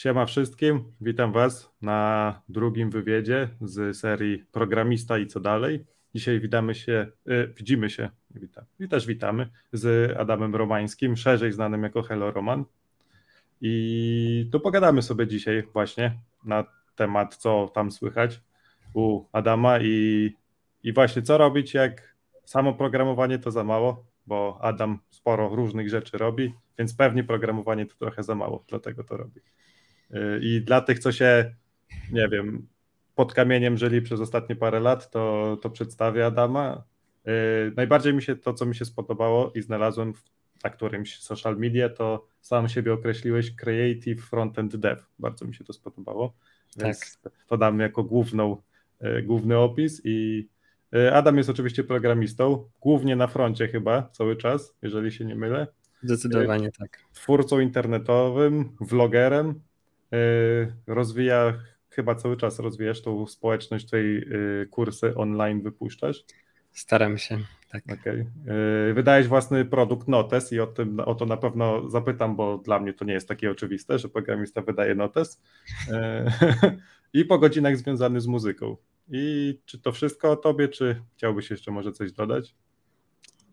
Siema wszystkim, witam Was na drugim wywiedzie z serii Programista i co dalej. Dzisiaj witamy się, y, widzimy się, witam, i też witamy z Adamem Romańskim, szerzej znanym jako Hello Roman. I tu pogadamy sobie dzisiaj właśnie na temat, co tam słychać u Adama i, i właśnie co robić, jak samo programowanie to za mało, bo Adam sporo różnych rzeczy robi, więc pewnie programowanie to trochę za mało, dlatego to robi. Y, I dla tych, co się, nie wiem, pod kamieniem żyli przez ostatnie parę lat, to, to przedstawię Adama. Y, najbardziej mi się to, co mi się spodobało i znalazłem w, na którymś social media, to sam siebie określiłeś Creative Frontend Dev. Bardzo mi się to spodobało. Więc tak. to damy jako główną, y, główny opis i Adam jest oczywiście programistą, głównie na froncie chyba cały czas, jeżeli się nie mylę. Zdecydowanie tak. Twórcą internetowym, vlogerem, Y, rozwija, chyba cały czas rozwijasz tą społeczność, tej y, kursy online wypuszczasz? Staram się, tak. Okay. Wydajesz własny produkt Notes i o, tym, o to na pewno zapytam, bo dla mnie to nie jest takie oczywiste, że programista wydaje Notes. I po godzinach związany z muzyką. I czy to wszystko o tobie, czy chciałbyś jeszcze może coś dodać?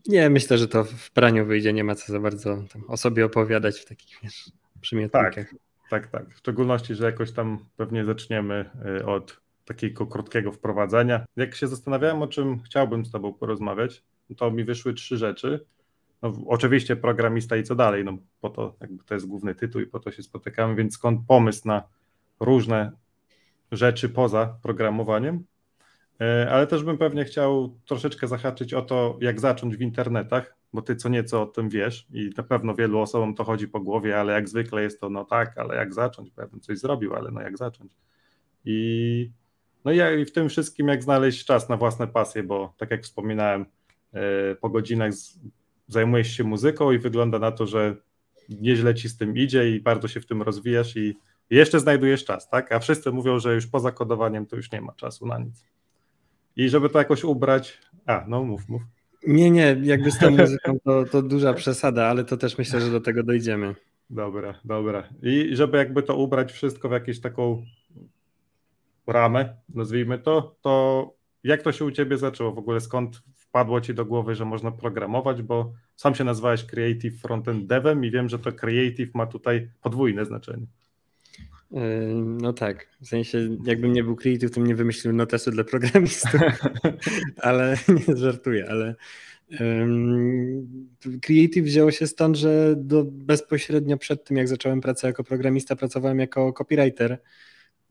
Nie, myślę, że to w praniu wyjdzie, nie ma co za bardzo o sobie opowiadać w takich wiesz, przymiotnikach. Tak, tak, tak. W szczególności, że jakoś tam pewnie zaczniemy y, od takiego krótkiego wprowadzenia. Jak się zastanawiałem, o czym chciałbym z Tobą porozmawiać, to mi wyszły trzy rzeczy. No, oczywiście programista i co dalej, no po to jakby to jest główny tytuł i po to się spotykamy, więc skąd pomysł na różne rzeczy poza programowaniem, ale też bym pewnie chciał troszeczkę zahaczyć o to, jak zacząć w internetach, bo ty co nieco o tym wiesz i na pewno wielu osobom to chodzi po głowie, ale jak zwykle jest to no tak, ale jak zacząć, bo ja bym coś zrobił, ale no jak zacząć. I no i w tym wszystkim jak znaleźć czas na własne pasje, bo tak jak wspominałem, e, po godzinach zajmujesz się muzyką i wygląda na to, że nieźle ci z tym idzie i bardzo się w tym rozwijasz i jeszcze znajdujesz czas, tak? A wszyscy mówią, że już poza kodowaniem to już nie ma czasu na nic. I żeby to jakoś ubrać, a no mów, mów. Nie, nie, jakby z tą muzyką to, to duża przesada, ale to też myślę, że do tego dojdziemy. Dobra, dobra. I żeby jakby to ubrać wszystko w jakąś taką ramę, nazwijmy to, to jak to się u ciebie zaczęło? W ogóle skąd wpadło ci do głowy, że można programować, bo sam się nazwałeś Creative Frontend Devem i wiem, że to Creative ma tutaj podwójne znaczenie. No tak, w sensie jakbym nie był creative, to nie wymyślił notesu dla programistów, ale nie żartuję, ale um, creative wzięło się stąd, że do, bezpośrednio przed tym jak zacząłem pracę jako programista pracowałem jako copywriter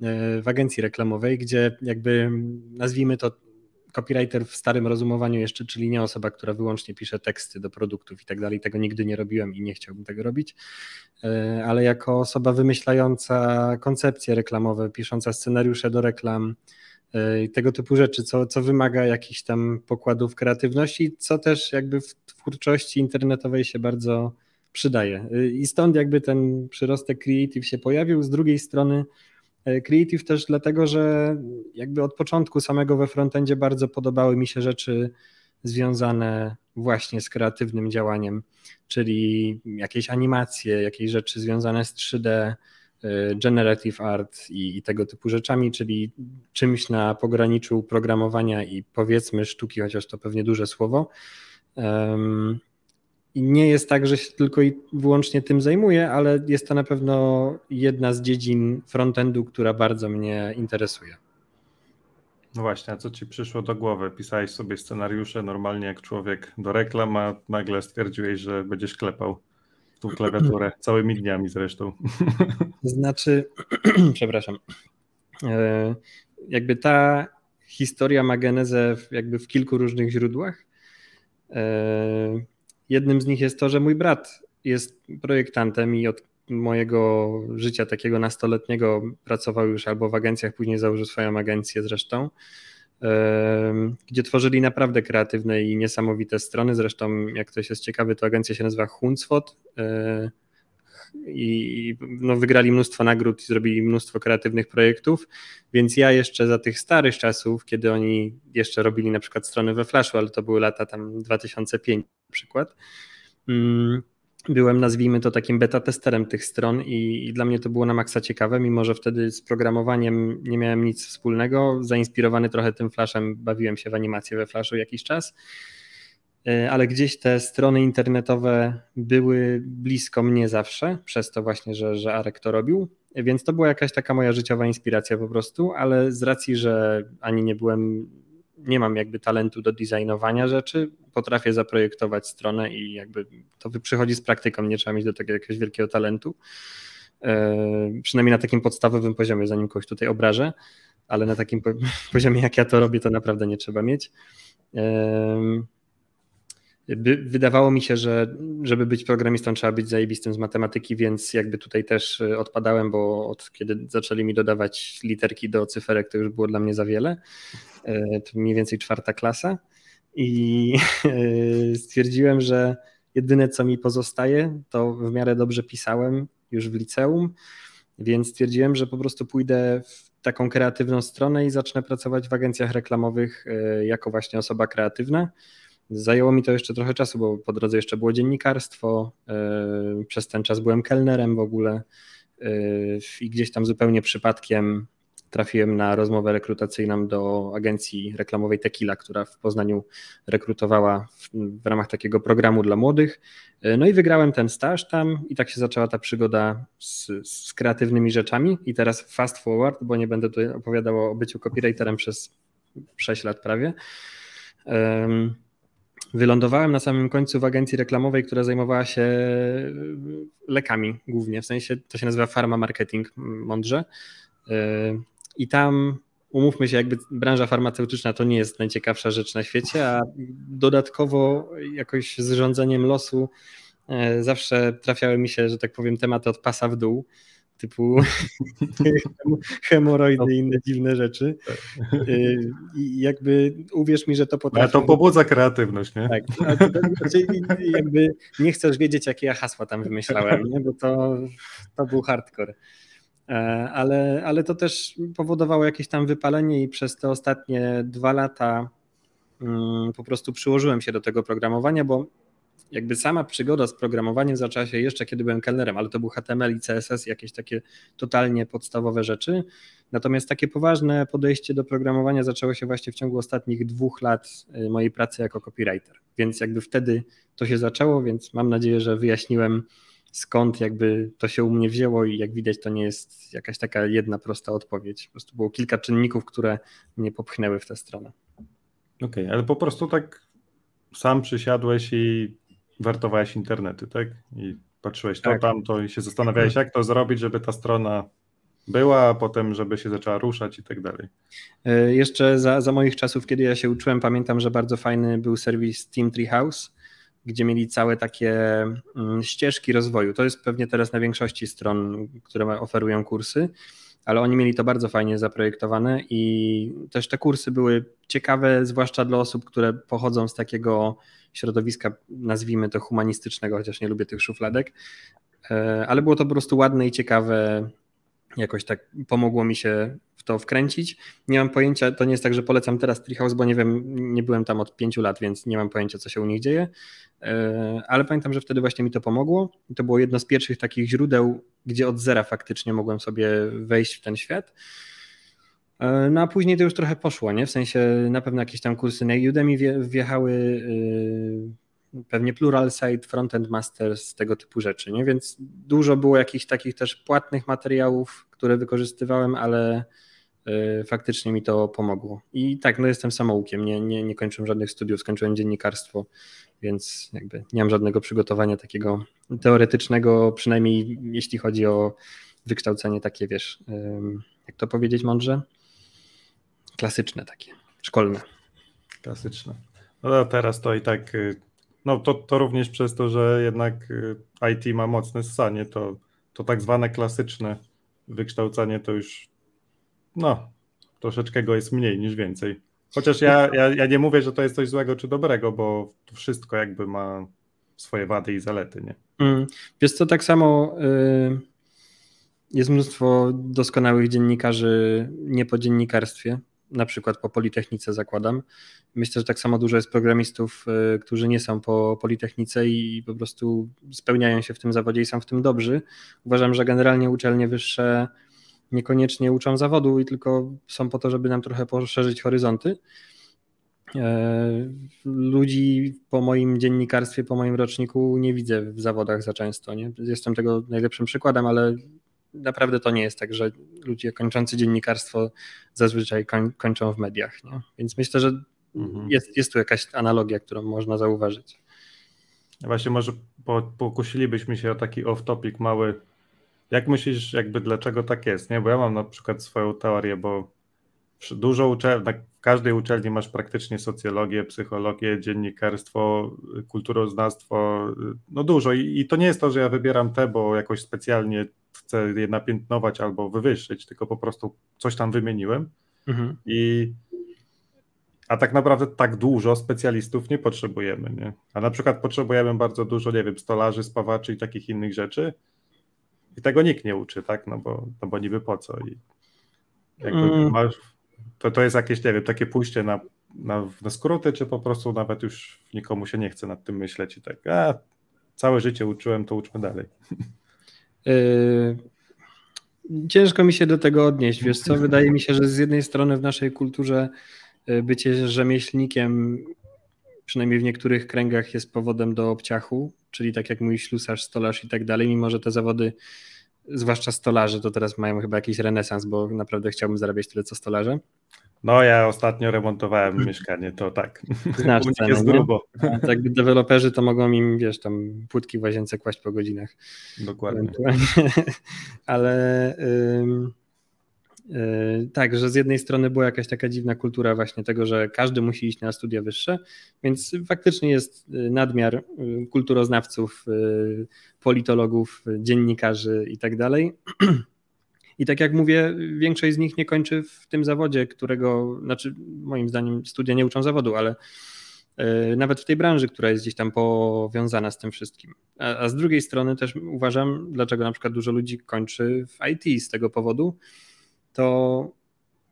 yy, w agencji reklamowej, gdzie jakby nazwijmy to copywriter w starym rozumowaniu jeszcze, czyli nie osoba, która wyłącznie pisze teksty do produktów i tak dalej, tego nigdy nie robiłem i nie chciałbym tego robić, e, ale jako osoba wymyślająca koncepcje reklamowe, pisząca scenariusze do reklam, e, i tego typu rzeczy, co, co wymaga jakichś tam pokładów kreatywności, co też jakby w twórczości internetowej się bardzo przydaje. E, I stąd jakby ten przyrostek creative się pojawił. Z drugiej strony creative też dlatego, że jakby od początku samego we frontendzie bardzo podobały mi się rzeczy związane właśnie z kreatywnym działaniem, czyli jakieś animacje, jakieś rzeczy związane z 3D, e, generative art i, i, tego typu rzeczami, czyli czymś na pograniczu programowania i powiedzmy sztuki, chociaż to pewnie duże słowo. I nie jest tak, że się tylko i wyłącznie tym zajmuję, ale jest to na pewno jedna z dziedzin frontendu, która bardzo mnie interesuje. No właśnie, a co ci przyszło do głowy? Pisałeś sobie scenariusze normalnie jak człowiek do reklam, a nagle stwierdziłeś, że będziesz klepał tą klawiaturę całymi dniami zresztą. Znaczy, przepraszam, e, jakby ta historia ma genezę jakby w kilku różnych źródłach. E, Jednym z nich jest to, że mój brat jest projektantem i od mojego życia takiego nastoletniego pracował już albo w agencjach, później założył swoją agencję zresztą, gdzie tworzyli naprawdę kreatywne i niesamowite strony. Zresztą, jak ktoś jest ciekawy, to agencja się nazywa Hunsfot i no, wygrali mnóstwo nagród i zrobili mnóstwo kreatywnych projektów, więc ja jeszcze za tych starych czasów, kiedy oni jeszcze robili na przykład strony we Flashu, ale to były lata tam 2005 na przykład, mm, byłem, nazwijmy to takim beta testerem tych stron i, i, dla mnie to było na maksa ciekawe, mimo że wtedy z programowaniem nie miałem nic wspólnego. Zainspirowany trochę tym flashem, bawiłem się w animację we flashu jakiś czas, ale gdzieś te strony internetowe były blisko mnie zawsze, przez to właśnie, że, że Arek to robił. Więc to była jakaś taka moja życiowa inspiracja po prostu, ale z racji, że ani nie byłem nie mam jakby talentu do designowania rzeczy, potrafię zaprojektować stronę i jakby to przychodzi z praktyką, nie trzeba mieć do tego jakiegoś wielkiego talentu. E, przynajmniej na takim podstawowym poziomie, zanim kogoś tutaj obrażę, ale na takim poziomie, jak ja to robię, to naprawdę nie trzeba mieć. Wydawało mi się, że żeby być programistą trzeba być zajebistym z matematyki, więc jakby tutaj też e, odpadałem, bo od kiedy zaczęli mi dodawać literki do cyferek, to już było dla mnie za wiele. E, to mniej więcej czwarta klasa i e, stwierdziłem, że jedyne co mi pozostaje, to w miarę dobrze pisałem już w liceum, więc stwierdziłem, że po prostu pójdę w taką kreatywną stronę i zacznę pracować w agencjach reklamowych jako właśnie osoba kreatywna. Zajęło mi to jeszcze trochę czasu, bo po drodze jeszcze było dziennikarstwo. E, przez ten czas byłem kelnerem w ogóle e, i gdzieś tam zupełnie przypadkiem trafiłem na rozmowę rekrutacyjną do agencji reklamowej Tequila, która w Poznaniu rekrutowała w, w, ramach takiego programu dla młodych. E, no i wygrałem ten staż tam i tak się zaczęła ta przygoda z, z kreatywnymi rzeczami. I teraz fast forward, bo nie będę tutaj opowiadał o byciu copywriterem przez 6 lat prawie. Wylądowałem na samym końcu w agencji reklamowej, która zajmowała się e, lekami głównie, w sensie to się nazywa pharma marketing mądrze. E, I tam umówmy się, jakby branża farmaceutyczna to nie jest najciekawsza rzecz na świecie, a dodatkowo jakoś z rządzeniem losu e, zawsze trafiały mi się, że tak powiem, tematy od pasa w dół typu hemoroidy i inne dziwne rzeczy. Y, I jakby uwierz mi, że to potrafi... Ale to pobudza kreatywność, nie? Tak. Znaczy, jakby nie chcesz wiedzieć, jakie ja hasła tam wymyślałem, nie? bo to, to był hardcore. E, ale, ale to też powodowało jakieś tam wypalenie i przez te ostatnie dwa lata mm, po prostu przyłożyłem się do tego programowania, bo jakby sama przygoda z programowaniem zaczęła się jeszcze kiedy byłem kelnerem, ale to był HTML i CSS, jakieś takie totalnie podstawowe rzeczy. Natomiast takie poważne podejście do programowania zaczęło się właśnie w ciągu ostatnich dwóch lat y, mojej pracy jako copywriter. Więc jakby wtedy to się zaczęło, więc mam nadzieję, że wyjaśniłem skąd jakby to się u mnie wzięło i jak widać to nie jest jakaś taka jedna prosta odpowiedź. Po prostu było kilka czynników, które mnie popchnęły w tę stronę. Okej, okay, ale po prostu tak sam przysiadłeś i wertowałeś internety, tak? I patrzyłeś to, tak. tamto i się zastanawiałeś, jak to zrobić, żeby ta strona była, a potem, żeby się zaczęła ruszać i tak dalej. E, jeszcze za, za moich czasów, kiedy ja się uczyłem, pamiętam, że bardzo fajny był serwis Team Treehouse, gdzie mieli całe takie mm, ścieżki rozwoju. To jest pewnie teraz na większości stron, które oferują kursy, ale oni mieli to bardzo fajnie zaprojektowane i też te kursy były ciekawe, zwłaszcza dla osób, które pochodzą z takiego środowiska, nazwijmy to humanistycznego, chociaż nie lubię tych szufladek, e, ale było to po prostu ładne i ciekawe. Jakoś tak pomogło mi się w to wkręcić. Nie mam pojęcia, to nie jest tak, że polecam teraz Treehouse, bo nie wiem, nie byłem tam od pięciu lat, więc nie mam pojęcia, co się u nich dzieje, e, ale pamiętam, że wtedy właśnie mi to pomogło. To było jedno z pierwszych takich źródeł, gdzie od zera faktycznie mogłem sobie wejść w ten świat. E, no a później to już trochę poszło, nie? W sensie na pewno jakieś tam kursy na Udemy wjechały, yy, pewnie Plural Site, Frontend Masters, tego typu rzeczy, nie? Więc dużo było jakichś takich też płatnych materiałów, które wykorzystywałem, ale yy, faktycznie mi to pomogło. I tak, no jestem samoukiem, nie, nie, nie kończyłem żadnych studiów, skończyłem dziennikarstwo, więc jakby nie mam żadnego przygotowania takiego teoretycznego, przynajmniej jeśli chodzi o wykształcenie takie, wiesz, jak to powiedzieć mądrze? Klasyczne takie, szkolne. Klasyczne. No teraz to i tak, y, no to, to również przez to, że jednak y, IT ma mocne ssanie, to, to tak zwane klasyczne wykształcenie to już, no, troszeczkę go jest mniej niż więcej. Chociaż ja, ja, ja nie mówię, że to jest coś złego czy dobrego, bo to wszystko jakby ma swoje wady i zalety, nie? Mm. Wiesz co, tak samo y, jest mnóstwo doskonałych dziennikarzy nie po dziennikarstwie, na przykład po Politechnice zakładam. Myślę, że tak samo dużo jest programistów, y, którzy nie są po Politechnice i po prostu spełniają się w tym zawodzie i są w tym dobrzy. Uważam, że generalnie uczelnie wyższe niekoniecznie uczą zawodu i tylko są po to, żeby nam trochę poszerzyć horyzonty. E, ludzi po moim dziennikarstwie, po moim roczniku nie widzę w zawodach za często. Nie? Jestem tego najlepszym przykładem, ale naprawdę to nie jest tak, że ludzie kończący dziennikarstwo zazwyczaj koń, kończą w mediach. Nie? Więc myślę, że mhm. jest, jest tu jakaś analogia, którą można zauważyć. Właśnie może pokusilibyśmy się o taki off-topic mały. Jak myślisz, jakby dlaczego tak jest? Nie? Bo ja mam na przykład swoją teorię, bo dużo uczelni, w każdej uczelni masz praktycznie socjologię, psychologię, dziennikarstwo, kulturoznawstwo, no dużo I, i to nie jest to, że ja wybieram te, bo jakoś specjalnie chcę je napiętnować albo wywyższyć, tylko po prostu coś tam wymieniłem mhm. i a tak naprawdę tak dużo specjalistów nie potrzebujemy, nie? A na przykład potrzebujemy bardzo dużo, nie wiem, stolarzy, spawaczy i takich innych rzeczy i tego nikt nie uczy, tak? No bo, no bo niby po co i jakby mm. masz to, to jest jakieś, nie wiem, takie pójście na, na, na skróty, czy po prostu nawet już nikomu się nie chce nad tym myśleć i tak, a całe życie uczyłem, to uczmy dalej. Yy, ciężko mi się do tego odnieść, wiesz co, wydaje mi się, że z jednej strony w naszej kulturze yy, bycie rzemieślnikiem przynajmniej w niektórych kręgach jest powodem do obciachu, czyli tak jak mój ślusarz, stolarz i tak dalej, mimo że te zawody zwłaszcza stolarze, to teraz mają chyba jakiś renesans, bo naprawdę chciałbym zarabiać tyle co stolarze. No ja ostatnio remontowałem mieszkanie, to tak. Znasz cenę, jest grubo. Tak deweloperzy to mogą im, wiesz, tam płytki w łazience kłaść po godzinach. Dokładnie. Ale... Yy, tak, że z jednej strony była jakaś taka dziwna kultura właśnie tego, że każdy musi iść na studia wyższe, więc faktycznie jest yy, nadmiar yy, kulturoznawców, politologów, dziennikarzy i tak dalej. I tak jak mówię, większość z nich nie kończy w tym zawodzie, którego, znaczy moim zdaniem studia nie uczą zawodu, ale nawet w tej branży, która jest gdzieś tam powiązana z tym wszystkim. A, a z drugiej strony też uważam, dlaczego na przykład dużo ludzi kończy w IT z tego powodu, to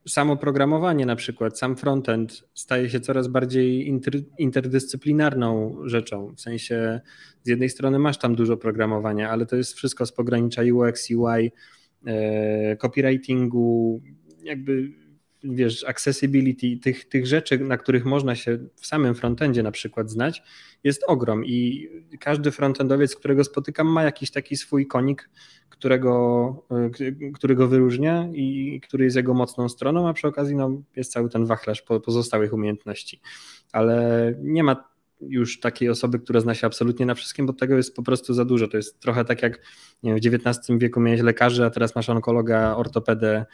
samo programowanie na przykład, sam frontend staje się coraz bardziej inter, interdyscyplinarną rzeczą. W sensie z jednej strony masz tam dużo programowania, ale to jest wszystko z pogranicza UX, UI, e, copywritingu, jakby wiesz, accessibility, tych, tych rzeczy, na których można się w samym frontendzie na przykład znać, jest ogrom i każdy frontendowiec, którego spotykam, ma jakiś taki swój konik, którego, y, który go wyróżnia i który jest jego mocną stroną, a przy okazji no, jest cały ten wachlarz pozostałych umiejętności. Ale nie ma już takiej osoby, która zna się absolutnie na wszystkim, bo tego jest po prostu za dużo. To jest trochę tak jak wiem, w XIX wieku miałeś lekarzy, a teraz masz onkologa, ortopedę,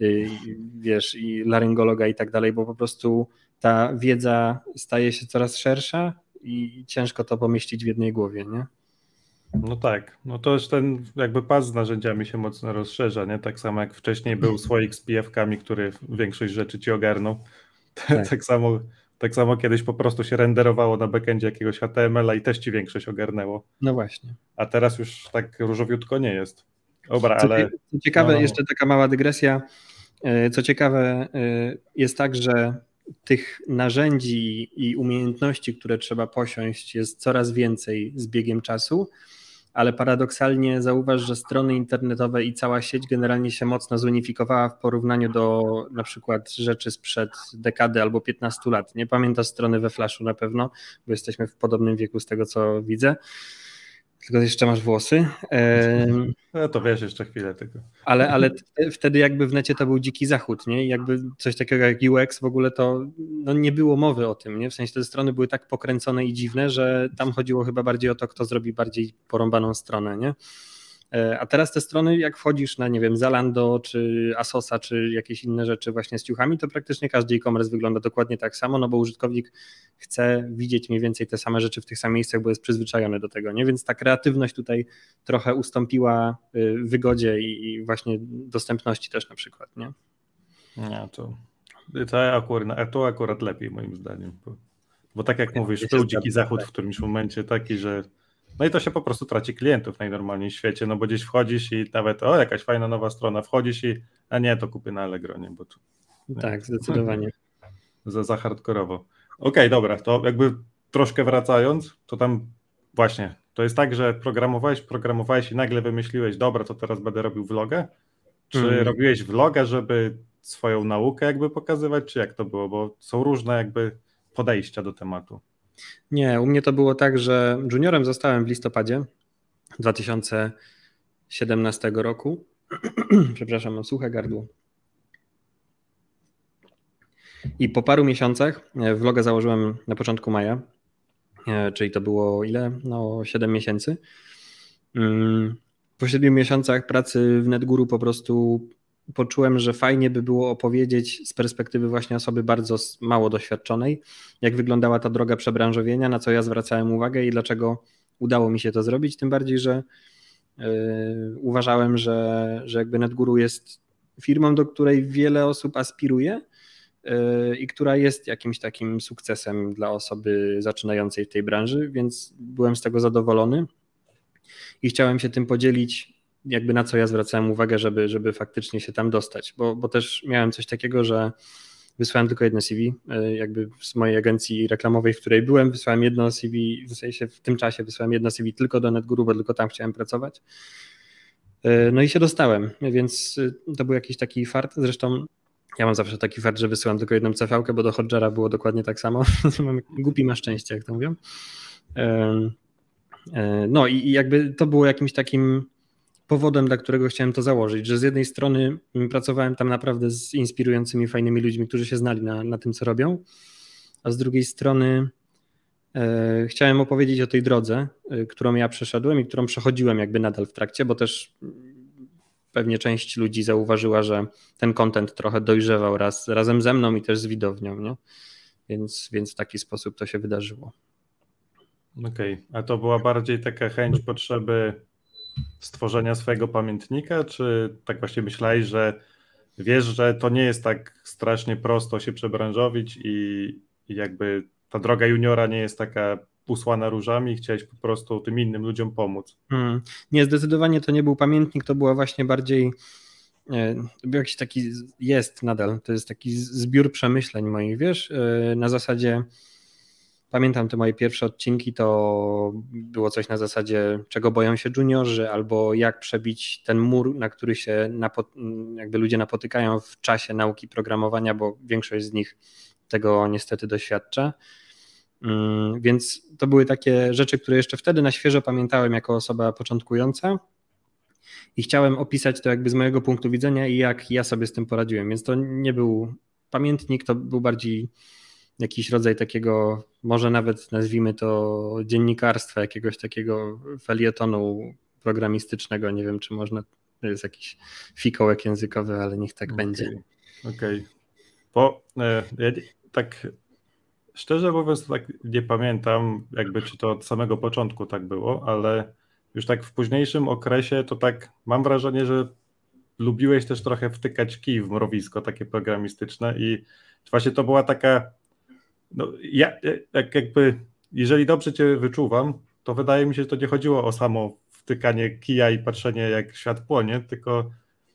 y, wiesz, i laryngologa i tak dalej, bo po prostu ta wiedza staje się coraz szersza i ciężko to pomieścić w jednej głowie, nie? No tak, no to już ten jakby pas z narzędziami się mocno rozszerza, nie? Tak samo jak wcześniej był słoik z PF-kami, który większość rzeczy ci ogarnął. Tak. tak, samo, tak samo kiedyś po prostu się renderowało na backendzie jakiegoś HTML-a i też ci większość ogarnęło. No właśnie. A teraz już tak różowiutko nie jest. Dobra, ale... Co ciekawe, no. jeszcze taka mała dygresja, e, co ciekawe e, jest tak, że tych narzędzi i umiejętności, które trzeba posiąść, jest coraz więcej z biegiem czasu, ale paradoksalnie zauważ, że strony internetowe i cała sieć generalnie się mocno zunifikowała w porównaniu do na przykład rzeczy sprzed dekady albo 15 lat. Nie pamiętasz strony we Flashu na pewno, bo jesteśmy w podobnym wieku z tego co widzę tylko jeszcze masz włosy. No to wiesz jeszcze chwilę tylko. Ale, ale wtedy jakby w necie to był dziki zachód, nie? I jakby coś takiego jak UX w ogóle to no nie było mowy o tym, nie? W sensie te strony były tak pokręcone i dziwne, że tam chodziło chyba bardziej o to, kto zrobi bardziej porąbaną stronę, nie? E, a teraz te strony, jak wchodzisz na, nie wiem, Zalando, czy Asosa, czy jakieś inne rzeczy właśnie z ciuchami, to praktycznie każdy e-commerce wygląda dokładnie tak samo, no bo użytkownik chce widzieć mniej więcej te same rzeczy w tych samych miejscach, bo jest przyzwyczajony do tego, nie? Więc ta kreatywność tutaj trochę ustąpiła y, wygodzie i właśnie dostępności też na przykład, nie? Nie, to, to, akurat, to akurat lepiej moim zdaniem, bo, bo tak jak mówisz, był dziki zachód w którymś momencie taki, że no i to się po prostu traci klientów najnormalniej w świecie, no bo gdzieś wchodzisz i nawet, o, jakaś fajna nowa strona, wchodzisz i, a nie, to kupię na Allegro, nie, bo tu Tak, zdecydowanie. za, za hardkorowo. Okej, okay, dobra, to jakby troszkę wracając, to tam właśnie, to jest tak, że programowałeś, programowałeś i nagle wymyśliłeś, dobra, to teraz będę robił vlogę? Czy hmm. robiłeś vloga, żeby swoją naukę jakby pokazywać, czy jak to było? Bo są różne jakby podejścia do tematu. Nie, u mnie to było tak, że juniorem zostałem w listopadzie 2017 roku. Przepraszam, mam suche gardło. I po paru miesiącach e, vloga założyłem na początku maja, e, czyli to było ile? No 7 miesięcy. Mm, po 7 miesiącach pracy w NetGuru po prostu poczułem, że fajnie by było opowiedzieć z perspektywy właśnie osoby bardzo mało doświadczonej, jak wyglądała ta droga przebranżowienia, na co ja zwracałem uwagę i dlaczego udało mi się to zrobić, tym bardziej, że yy, uważałem, że, że jakby NetGuru jest firmą, do której wiele osób aspiruje yy, i która jest jakimś takim sukcesem dla osoby zaczynającej w tej branży, więc byłem z tego zadowolony i chciałem się tym podzielić jakby na co ja zwracałem uwagę, żeby, żeby faktycznie się tam dostać, bo, bo też miałem coś takiego, że wysłałem tylko jedno CV, e, jakby z mojej agencji reklamowej, w której byłem, wysłałem jedno CV, w sensie w tym czasie wysłałem jedno CV tylko do NetGuru, bo tylko tam chciałem pracować. E, no i się dostałem, więc e, to był jakiś taki fart, zresztą ja mam zawsze taki fart, że wysyłam tylko jedną cv bo do Hodgera było dokładnie tak samo. Głupi ma szczęście, jak to mówią. No i jakby to było jakimś takim powodem, dla którego chciałem to założyć, że z jednej strony pracowałem tam naprawdę z inspirującymi, fajnymi ludźmi, którzy się znali na, na tym, co robią, a z drugiej strony e, chciałem opowiedzieć o tej drodze, e, którą ja przeszedłem i którą przechodziłem jakby nadal w trakcie, bo też pewnie część ludzi zauważyła, że ten content trochę dojrzewał raz, razem ze mną i też z widownią, nie? Więc, więc w taki sposób to się wydarzyło. Okej, okay. a to była bardziej taka chęć potrzeby stworzenia swojego pamiętnika, czy tak właśnie myślałeś, że wiesz, że to nie jest tak strasznie prosto się przebranżowić i, i jakby ta droga juniora nie jest taka usłana różami i chciałeś po prostu tym innym ludziom pomóc. Hmm. Nie, zdecydowanie to nie był pamiętnik, to była właśnie bardziej e, był jakiś taki, jest nadal, to jest taki zbiór przemyśleń moich, wiesz, e, na zasadzie Pamiętam te moje pierwsze odcinki, to było coś na zasadzie, czego boją się juniorzy, albo jak przebić ten mur, na który się jakby ludzie napotykają w czasie nauki programowania, bo większość z nich tego niestety doświadcza. Mm, więc to były takie rzeczy, które jeszcze wtedy na świeżo pamiętałem jako osoba początkująca i chciałem opisać to jakby z mojego punktu widzenia i jak ja sobie z tym poradziłem. Więc to nie był pamiętnik, to był bardziej jakiś rodzaj takiego, może nawet nazwijmy to dziennikarstwa, jakiegoś takiego felietonu programistycznego. Nie wiem, czy można, to jest jakiś fikołek językowy, ale niech tak okay. będzie. Okej. Okay. Bo e, ja tak szczerze mówiąc, to tak nie pamiętam, jakby czy to od samego początku tak było, ale już tak w późniejszym okresie to tak mam wrażenie, że lubiłeś też trochę wtykać kij w mrowisko takie programistyczne i właśnie to była taka no, ja, jak jakby, jeżeli dobrze Cię wyczuwam, to wydaje mi się, że to nie chodziło o samo wtykanie kija i patrzenie, jak świat płonie, tylko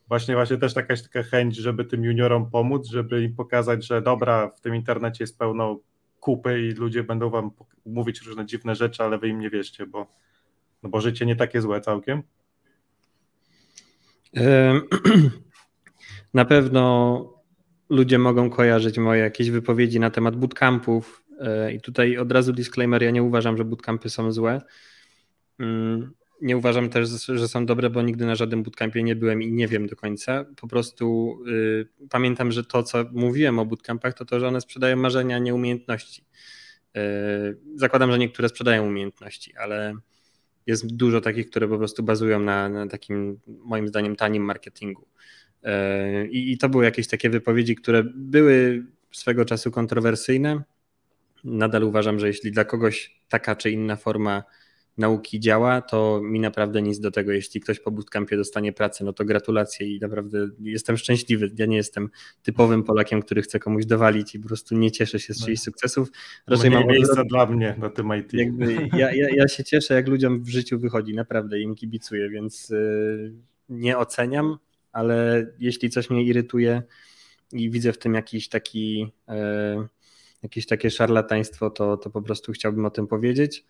właśnie właśnie też jakaś taka chęć, żeby tym juniorom pomóc, żeby im pokazać, że dobra, w tym internecie jest pełno kupy i ludzie będą wam mówić różne dziwne rzeczy, ale wy im nie wierzcie, bo, no bo życie nie takie złe całkiem. Na pewno ludzie mogą kojarzyć moje jakieś wypowiedzi na temat bootcampów. E, I tutaj od razu disclaimer, ja nie uważam, że bootcampy są złe. Mm, nie uważam też, że są dobre, bo nigdy na żadnym bootcampie nie byłem i nie wiem do końca. Po prostu y, pamiętam, że to, co mówiłem o bootcampach, to to, że one sprzedają marzenia, nie umiejętności. Y, zakładam, że niektóre sprzedają umiejętności, ale jest dużo takich, które po prostu bazują na, na takim, moim zdaniem, tanim marketingu. I, I to były jakieś takie wypowiedzi, które były swego czasu kontrowersyjne. Nadal uważam, że jeśli dla kogoś taka czy inna forma nauki działa, to mi naprawdę nic do tego. Jeśli ktoś po bootcampie dostanie pracę, no to gratulacje i naprawdę jestem szczęśliwy. Ja nie jestem typowym Polakiem, który chce komuś dowalić i po prostu nie cieszę się z no. czyichś sukcesów. Raczej mam miejsca dla mnie na tym IT. Ja, ja, ja się cieszę, jak ludziom w życiu wychodzi, naprawdę im kibicuję, więc yy, nie oceniam, ale jeśli coś mnie irytuje, i widzę w tym jakiś taki, e, jakieś takie szarlataństwo, to, to po prostu chciałbym o tym powiedzieć.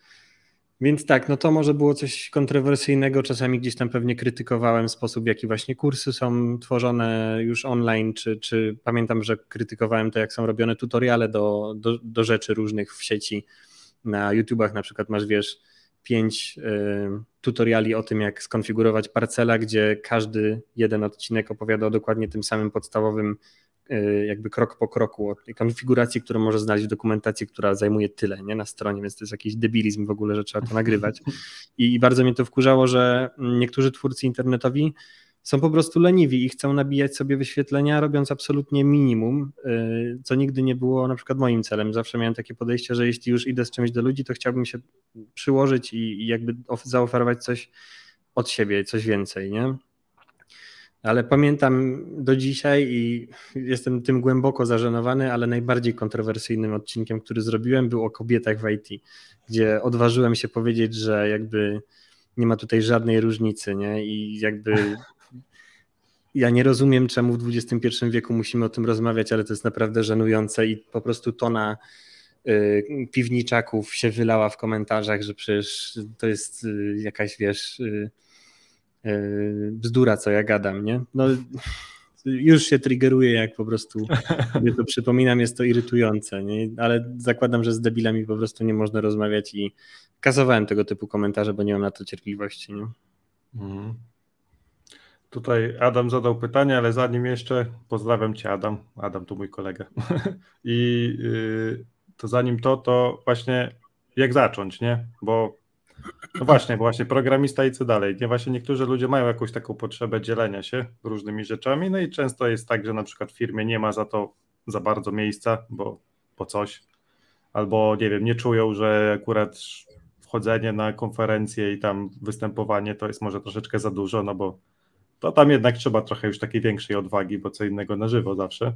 Więc tak, no to może było coś kontrowersyjnego. Czasami gdzieś tam pewnie krytykowałem sposób, w jaki właśnie kursy są tworzone już online, czy, czy pamiętam, że krytykowałem to, jak są robione tutoriale do, do, do rzeczy różnych w sieci. Na YouTubach na przykład masz, wiesz, pięć y, tutoriali o tym, jak skonfigurować parcela, gdzie każdy jeden odcinek opowiada o dokładnie tym samym podstawowym Y, jakby krok po kroku od konfiguracji, którą może znaleźć w dokumentacji, która zajmuje tyle nie, na stronie, więc to jest jakiś debilizm w ogóle, że trzeba to nagrywać. I bardzo mnie to wkurzało, że niektórzy twórcy internetowi są po prostu leniwi i chcą nabijać sobie wyświetlenia, robiąc absolutnie minimum, y, co nigdy nie było na przykład moim celem. Zawsze miałem takie podejście, że jeśli już idę z czymś do ludzi, to chciałbym się przyłożyć i, jakby zaoferować coś od siebie, coś więcej, nie? ale pamiętam do dzisiaj i jestem tym głęboko zażenowany, ale najbardziej kontrowersyjnym odcinkiem, który zrobiłem, był o kobietach w IT, gdzie odważyłem się powiedzieć, że jakby nie ma tutaj żadnej różnicy, nie? I jakby ja nie rozumiem, czemu w XXI wieku musimy o tym rozmawiać, ale to jest naprawdę żenujące i po prostu tona y, piwniczaków się wylała w komentarzach, że przecież to jest y, jakaś, wiesz, y, bzdura, co ja gadam, nie? No, już się triggeruje, jak po prostu sobie to przypominam, jest to irytujące, nie? ale zakładam, że z debilami po prostu nie można rozmawiać i kasowałem tego typu komentarze, bo nie mam na to cierpliwości. Nie? Mhm. Tutaj Adam zadał pytanie, ale zanim jeszcze pozdrawiam Cię Adam, Adam to mój kolega i yy, to zanim to, to właśnie jak zacząć, nie? Bo no właśnie, właśnie, programista i co dalej. Nie, właśnie niektórzy ludzie mają jakąś taką potrzebę dzielenia się różnymi rzeczami, no i często jest tak, że na przykład w firmie nie ma za to za bardzo miejsca, bo po coś, albo nie wiem, nie czują, że akurat wchodzenie na konferencję i tam występowanie to jest może troszeczkę za dużo, no bo to tam jednak trzeba trochę już takiej większej odwagi, bo co innego na żywo zawsze.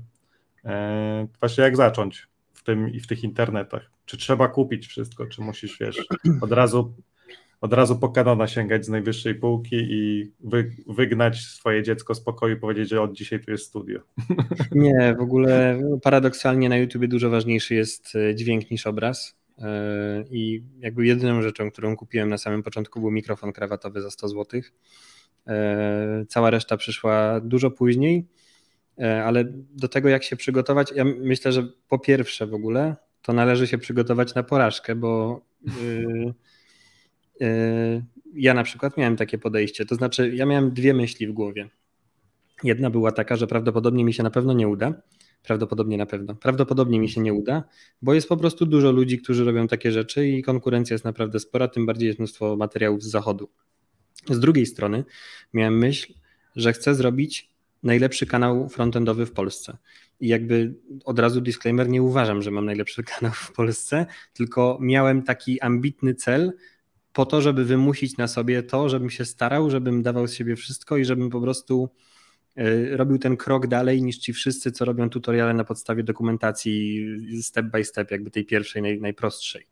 Eee, właśnie jak zacząć w tym i w tych internetach? Czy trzeba kupić wszystko, czy musisz, wiesz, od razu od razu po kanona sięgać z najwyższej półki i wy, wygnać swoje dziecko z pokoju i powiedzieć, że od dzisiaj tu jest studio. Nie, w ogóle paradoksalnie na YouTubie dużo ważniejszy jest e, dźwięk niż obraz. E, I jakby jedyną rzeczą, którą kupiłem na samym początku był mikrofon krawatowy za 100 zł. E, cała reszta przyszła dużo później, ale do tego jak się przygotować, ja myślę, że po pierwsze w ogóle to należy się przygotować na porażkę, bo Yy, ja na przykład miałem takie podejście, to znaczy ja miałem dwie myśli w głowie. Jedna była taka, że prawdopodobnie mi się na pewno nie uda. Prawdopodobnie na pewno. Prawdopodobnie mi się nie uda, bo jest po prostu dużo ludzi, którzy robią takie rzeczy i konkurencja jest naprawdę spora, tym bardziej jest mnóstwo materiałów z zachodu. Z drugiej strony miałem myśl, że chcę zrobić najlepszy kanał frontendowy w Polsce. I jakby od razu disclaimer, nie uważam, że mam najlepszy kanał w Polsce, tylko miałem taki ambitny cel, po to, żeby wymusić na sobie to, żebym się starał, żebym dawał z siebie wszystko i żebym po prostu e, robił ten krok dalej niż ci wszyscy, co robią tutoriale na podstawie dokumentacji step by step, jakby tej pierwszej, naj, najprostszej,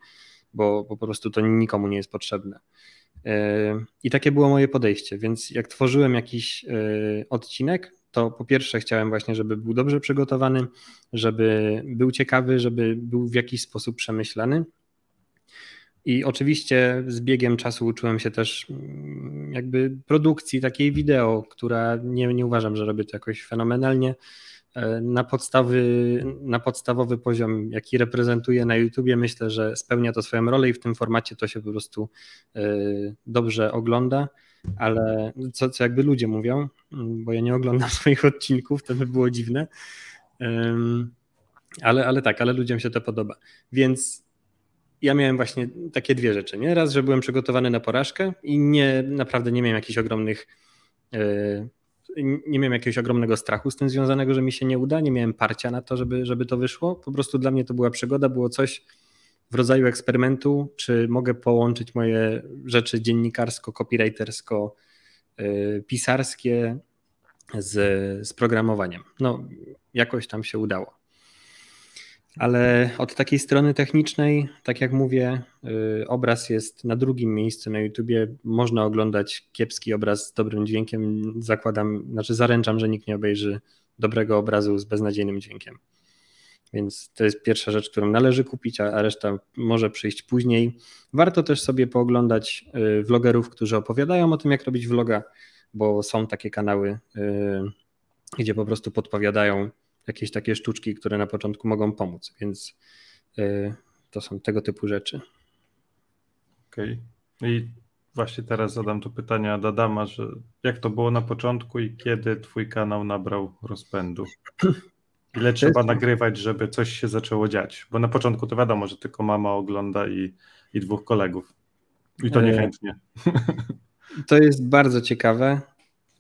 bo, bo po prostu to nikomu nie jest potrzebne. I takie było moje podejście, więc jak tworzyłem jakiś e, odcinek, to po pierwsze chciałem właśnie, żeby był dobrze przygotowany, żeby był ciekawy, żeby był w jakiś sposób przemyślany i oczywiście z biegiem czasu uczyłem się też mm, jakby produkcji takiej wideo, która nie, nie uważam, że robię to jakoś fenomenalnie. E, na, podstawy, na podstawowy poziom, jaki reprezentuję na YouTubie, myślę, że spełnia to swoją rolę i w tym formacie to się po prostu e, dobrze ogląda, ale co, co jakby ludzie mówią, mm, bo ja nie oglądam swoich odcinków, to by było dziwne. Ale, ale tak, ale ludziom się to podoba. Więc ja miałem właśnie takie dwie rzeczy. Nie? Raz, że byłem przygotowany na porażkę i nie, naprawdę nie miałem jakichś ogromnych, e, nie miałem jakiegoś ogromnego strachu z tym związanego, że mi się nie uda, nie miałem parcia na to, żeby, żeby to wyszło. Po prostu dla mnie to była przygoda, było coś w rodzaju eksperymentu, czy mogę połączyć moje rzeczy dziennikarsko, copywritersko, e, pisarskie z, z programowaniem. No, jakoś tam się udało. Ale od takiej strony technicznej, tak jak mówię, y, obraz jest na drugim miejscu na YouTubie. Można oglądać kiepski obraz z dobrym dźwiękiem. Zakładam, znaczy zaręczam, że nikt nie obejrzy dobrego obrazu z beznadziejnym dźwiękiem. Więc to jest pierwsza rzecz, którą należy kupić, a reszta może przyjść później. Warto też sobie pooglądać y, vlogerów, którzy opowiadają o tym, jak robić vloga, bo są takie kanały, y, gdzie po prostu podpowiadają jakieś takie sztuczki, które na początku mogą pomóc, więc y, to są tego typu rzeczy. Okej. Okay. I właśnie teraz zadam to pytanie do Adama, że jak to było na początku i kiedy twój kanał nabrał rozpędu? Ile trzeba nagrywać, żeby coś się zaczęło dziać? Bo na początku to wiadomo, że tylko mama ogląda i, i dwóch kolegów. I to e, niechętnie. To jest bardzo ciekawe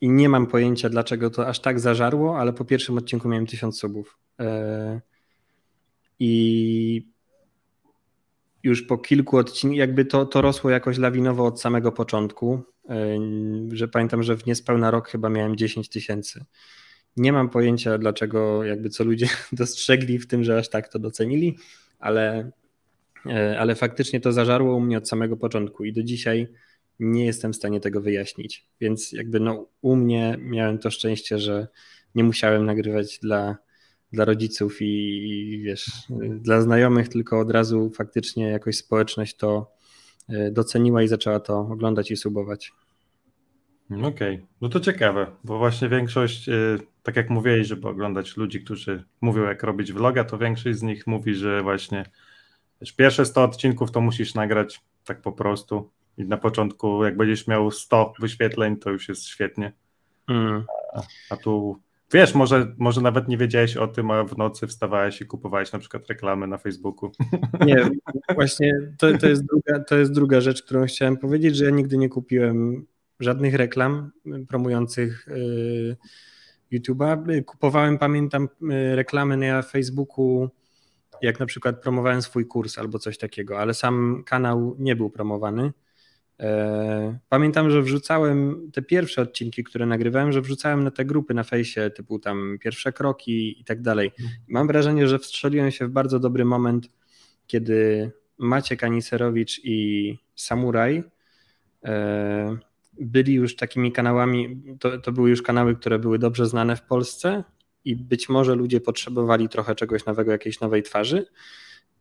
i nie mam pojęcia, dlaczego to aż tak zażarło, ale po pierwszym odcinku miałem tysiąc subów. E, I już po kilku odcinkach, jakby to, to rosło jakoś lawinowo od samego początku, e, że pamiętam, że w niespełna rok chyba miałem 10 tysięcy. Nie mam pojęcia, dlaczego, jakby co ludzie dostrzegli w tym, że aż tak to docenili, ale, e, ale faktycznie to zażarło u mnie od samego początku i do dzisiaj nie jestem w stanie tego wyjaśnić. Więc jakby no, u mnie miałem to szczęście, że nie musiałem nagrywać dla, dla rodziców i, i wiesz, dla znajomych, tylko od razu faktycznie jakoś społeczność to e, doceniła i zaczęła to oglądać i subować. Okej, okay. no to ciekawe, bo właśnie większość, y, tak jak mówiłeś, żeby oglądać ludzi, którzy mówią jak robić vloga, to większość z nich mówi, że właśnie wiesz, pierwsze 100 odcinków to musisz nagrać tak po prostu i na początku jak będziesz miał 100 wyświetleń, to już jest świetnie. Mm. A, a, tu wiesz, może, może nawet nie wiedziałeś o tym, a w nocy wstawałeś i kupowałeś na przykład reklamy na Facebooku. Nie, właśnie to, to, jest druga, to jest druga rzecz, którą chciałem powiedzieć, że ja nigdy nie kupiłem żadnych reklam promujących y, YouTube'a. Kupowałem, pamiętam, y, reklamy na Facebooku, jak na przykład promowałem swój kurs albo coś takiego, ale sam kanał nie był promowany. E, pamiętam, że wrzucałem te pierwsze odcinki, które nagrywałem, że wrzucałem na te grupy na fejsie, typu tam pierwsze kroki i tak dalej. Mam wrażenie, że wstrzeliłem się w bardzo dobry moment, kiedy Maciek Aniserowicz i Samuraj e, byli już takimi kanałami, to, to były już kanały, które były dobrze znane w Polsce i być może ludzie potrzebowali trochę czegoś nowego, jakiejś nowej twarzy.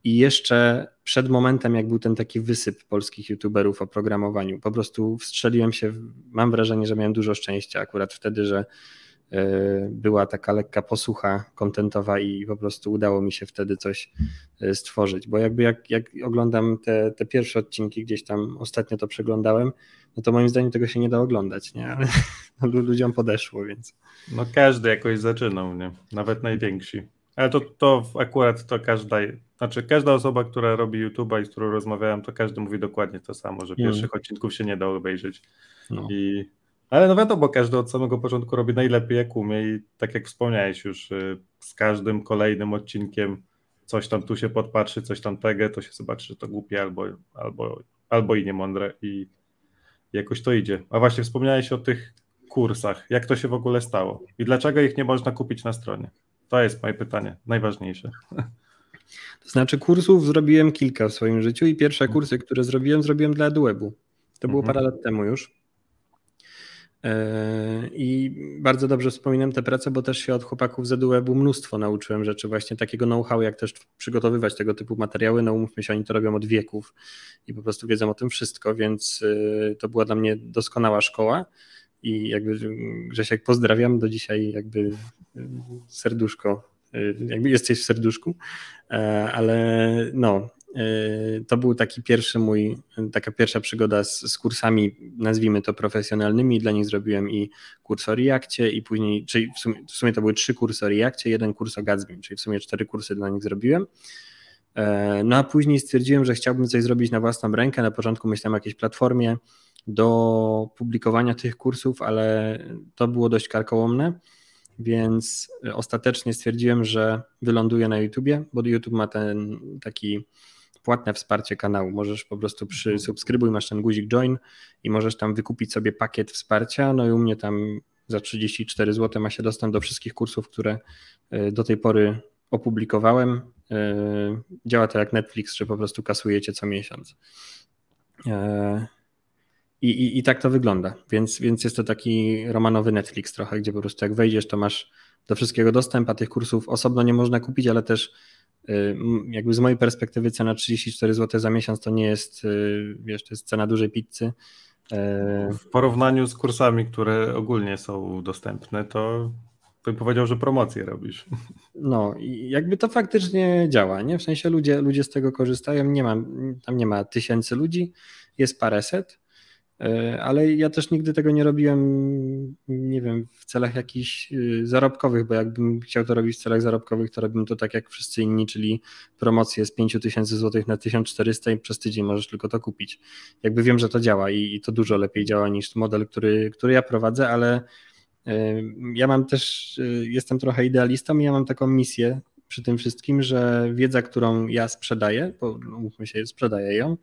I jeszcze przed momentem, jak był ten taki wysyp polskich youtuberów o programowaniu, po prostu wstrzeliłem się, mam wrażenie, że miałem dużo szczęścia akurat wtedy, że e, była taka lekka posłucha kontentowa i po prostu udało mi się wtedy coś e, stworzyć, bo jakby jak, jak oglądam te, te pierwsze odcinki, gdzieś tam ostatnio to przeglądałem, no to moim zdaniem tego się nie da oglądać, nie? Ale ludziom podeszło, więc. No każdy jakoś zaczynał, nie? Nawet najwięksi. Ale to, to akurat to każda, znaczy każda osoba, która robi YouTube'a i z którą rozmawiałem, to każdy mówi dokładnie to samo, że pierwszych mm. odcinków się nie da obejrzeć. No. I, ale no wiadomo, każdy od samego początku robi najlepiej jak umie i tak jak wspomniałeś już, y, z każdym kolejnym odcinkiem coś tam tu się podpatrzy, coś tam tego, to się zobaczy, że to głupie albo, albo, albo i niemądre i jakoś to idzie. A właśnie wspomniałeś o tych kursach. Jak to się w ogóle stało? I dlaczego ich nie można kupić na stronie? To jest moje pytanie, najważniejsze. To znaczy kursów zrobiłem kilka w swoim życiu i pierwsze kursy, które zrobiłem, zrobiłem dla EduWebu. To było mhm. parę lat temu już. E, I bardzo dobrze wspominam tę pracę, bo też się od chłopaków z EduWebu mnóstwo nauczyłem rzeczy, właśnie takiego know-how, jak też przygotowywać tego typu materiały. No umówmy się, oni to robią od wieków i po prostu wiedzą o tym wszystko, więc e, to była dla mnie doskonała szkoła i jakby Grzesiek pozdrawiam do dzisiaj jakby serduszko, jakby jesteś w serduszku, e, ale no, e, to był taki pierwszy mój, taka pierwsza przygoda z, z kursami, nazwijmy to profesjonalnymi, dla nich zrobiłem i kurs o Reactie i później, czyli w sumie, w sumie to były trzy kursy o Reactie, jeden kurs o Gatsby, czyli w sumie cztery kursy dla nich zrobiłem. E, no a później stwierdziłem, że chciałbym coś zrobić na własną rękę. Na początku myślałem o jakiejś platformie, do publikowania tych kursów, ale to było dość karkołomne, więc ostatecznie stwierdziłem, że wyląduję na YouTubie, bo YouTube ma ten taki płatne wsparcie kanału. Możesz po prostu przy subskrybuj, masz ten guzik join i możesz tam wykupić sobie pakiet wsparcia. No i u mnie tam za 34 zł ma się dostęp do wszystkich kursów, które e, do tej pory opublikowałem. E, działa to jak Netflix, że po prostu kasujecie co miesiąc. E, i, i, I tak to wygląda. Więc, więc jest to taki romanowy Netflix trochę, gdzie po prostu jak wejdziesz, to masz do wszystkiego dostęp, a tych kursów osobno nie można kupić, ale też y, jakby z mojej perspektywy cena 34 zł za miesiąc to nie jest, y, wiesz, to jest cena dużej pizzy. W porównaniu z kursami, które ogólnie są dostępne, to bym powiedział, że promocję robisz. No i jakby to faktycznie działa, nie? W sensie ludzie, ludzie z tego korzystają, nie ma, tam nie ma tysięcy ludzi, jest paręset, e, ale ja też nigdy tego nie robiłem, nie wiem, w celach jakichś y, zarobkowych, bo jakbym chciał to robić w celach zarobkowych, to robię to tak jak wszyscy inni, czyli promocję z 5000 zł na 1400 i przez tydzień możesz tylko to kupić. Jakby wiem, że to działa i, to dużo lepiej działa niż model, który, który ja prowadzę, ale ja mam też, y, jestem trochę idealistą i ja mam taką misję przy tym wszystkim, że wiedza, którą ja sprzedaję, bo mówmy się, sprzedaję ją,